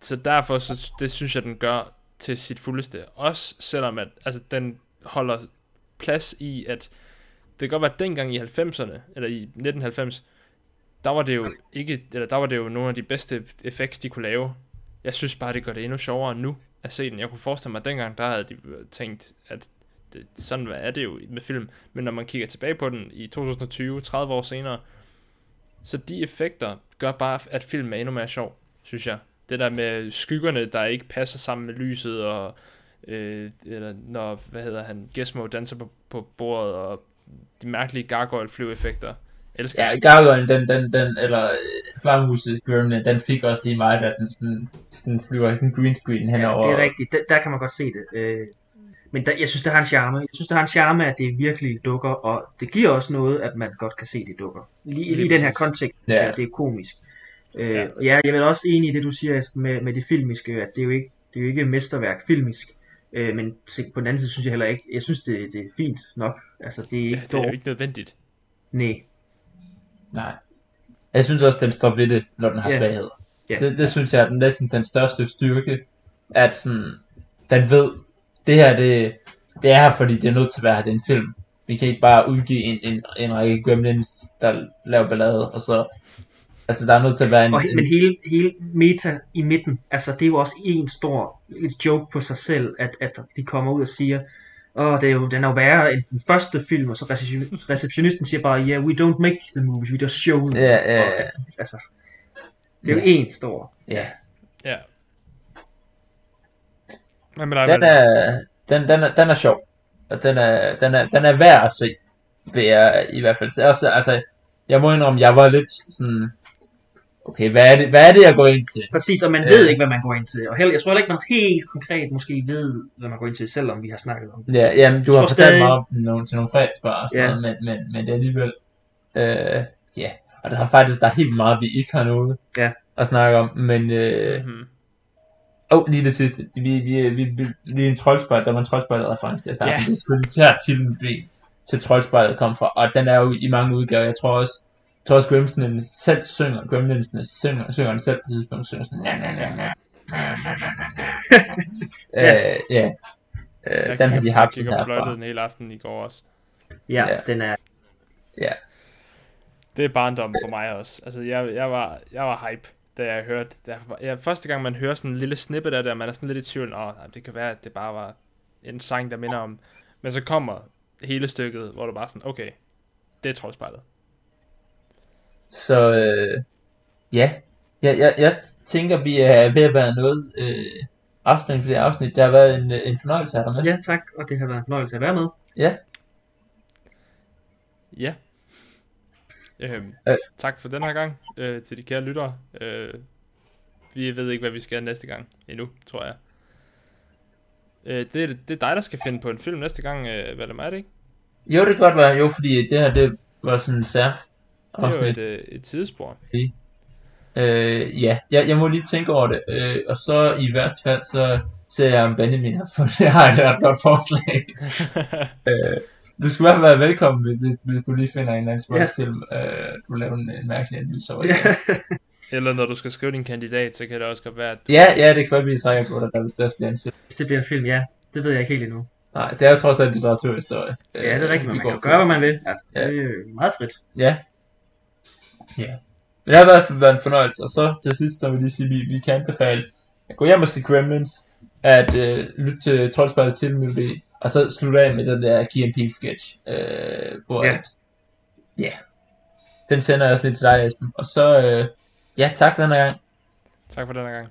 så derfor, så, det synes jeg, den gør til sit fuldeste. Også selvom, at altså, den holder plads i, at det kan godt være, at dengang i 90'erne, eller i 1990, der var det jo ikke, eller der var det jo nogle af de bedste effekts, de kunne lave. Jeg synes bare, det gør det endnu sjovere nu at se den. Jeg kunne forestille mig, at dengang, der havde de tænkt, at det, sådan er det jo med film. Men når man kigger tilbage på den i 2020, 30 år senere, Så de effekter gør bare, at filmen er endnu mere sjov, synes jeg. Det der med skyggerne, der ikke passer sammen med lyset, og øh, eller når, hvad hedder han, Gizmo danser på, på bordet, og de mærkelige gargoyle flyveffekter. Elsker Ja. Gargoyle, den, den, den, eller øh, Flammehuset Gremlin, den fik også lige mig, da den sådan, sådan flyver i sådan en green screen Ja, henover. det er rigtigt. Der, der kan man godt se det. Øh, men der, jeg synes, det har en charme. Jeg synes, det har en charme, at det virkelig dukker, og det giver også noget, at man godt kan se, det dukker. Lige, Lige i den her kontekst, Ja. ja. det er komisk. Øh, Ja. ja. ja, jeg er også enig i det, du siger med, med det filmiske, at det er jo ikke, det er jo ikke mesterværk filmisk. Øh, men på den anden side synes jeg heller ikke, jeg synes, det, det er fint nok. Altså, det er Ja, ikke det er jo ikke nødvendigt. Nej. Nej. Jeg synes også, den står ved det, når den har Ja. svaghed. Ja. Det, det synes jeg er den, næsten den største styrke, at sådan, den ved, det her, det, det er her, fordi det er nødt til at være det er en film. Vi kan ikke bare udgive en, en, en række gremlins, der laver ballade, og så, altså der er nødt til at være en, Og, en men hele, hele meta i midten, altså det er jo også en stor et joke på sig selv, at, at de kommer ud og siger, åh, det er jo, den er jo værre end den første film, og så reception- receptionisten siger bare, yeah, we don't make the movies, we just show them. Ja, ja, Og, ja. altså, det er jo Ja. en stor. ja. Ja. Men, men, Den er, den, den, er, den er sjov. Og den er, den er, den er værd at se, vil jeg i hvert fald. Også, altså, jeg må indrømme, jeg var lidt sådan, okay, hvad er det, hvad er det jeg går ind til? Præcis, og man Ja. ved ikke, hvad man går ind til. Og heller, jeg tror heller ikke, man helt konkret måske ved, hvad man går ind til, selvom vi har snakket om det. Ja, jamen, du Jeg har fortalt stadig- mig om nogle, til nogle fredagsbar og sådan Ja. noget, men, men, men det er alligevel, øh, ja, og der er faktisk, der er helt meget, vi ikke har noget Ja. at snakke om, men, øh, mm-hmm. Åh, oh, lige det sidste. Vi, vi, vi, vi lige en troldspejl, der var en troldspejl reference til at starte. Yeah. Det er selvfølgelig til titlen vi til troldspejlet kom fra, og den er jo i mange udgaver. Jeg tror også, jeg tror også Grimsene selv synger, Gremlinsene synger, synger den selv på et tidspunkt, synger sådan, na, na, na, na. Ja. Øh, ja. Øh, den har de haft Jeg gik og fløjtede herfra. den hele aften i går også. Ja, Ja. den er... Ja. Det er barndom for mig også. Altså, jeg, jeg, var, jeg var hype, da jeg hørte. Da jeg, jeg, første gang, man hører sådan en lille snippet af det, og man er sådan lidt i tvivl. Åh, nej, det kan være, at det bare var en sang, der minder om... Men så kommer hele stykket, hvor du bare sådan, okay, det er troldspejlet. Så øh, ja, jeg, jeg, jeg tænker, vi er ved at være noget øh, afslutning på det afsnit. Det har været en, øh, en fornøjelse at have dig med. Ja, tak, og det har været en fornøjelse at være med. Ja. Ja. Øhm, Øh. Tak for den her gang øh, til de kære lyttere. Øh, vi ved ikke, hvad vi skal næste gang endnu, tror jeg. Øh, det, er- det er dig, der skal finde på en film næste gang, øh, Valdemar, er det ikke? Jo, det kan godt være. Jo, fordi det her, det var sådan en sær Det er jo afsnit. et, øh, et sidespor. Øh, ja, jeg, jeg må lige tænke over det. Øh, og så i værste fald, så ser jeg om Benjamin har fået det. har et ret godt forslag. øh, du skal i hvert fald være velkommen, hvis, hvis du lige finder en eller anden sportsfilm. Øh, du laver en, en mærkelig analyse over det. Ja. Eller når du skal skrive din kandidat, så kan det også godt være, at ja, ja, det kan være, vi er trækker på dig, der hvis det også bliver en film. Hvis det bliver en film, ja. Det ved jeg ikke helt endnu. Nej, det er jo trods alt litteraturhistorie. Ja, det er rigtigt, men vi man går kan jo gøre, hvad man vil. Altså, Ja. det er jo meget frit. Ja. Ja. Det har i hvert fald været en fornøjelse. Og så til sidst, så vil jeg sige, at vi, vi kan anbefale at gå hjem og se Gremlins, at øh, lytte til Troldspejlet til melodi, og så slutte af med den der Key and Peele sketch, øh, hvor Ja. ja. at, ja, den sender jeg også lidt til dig, Esben. Og så, øh, ja, tak for den her gang. tak for den her gang.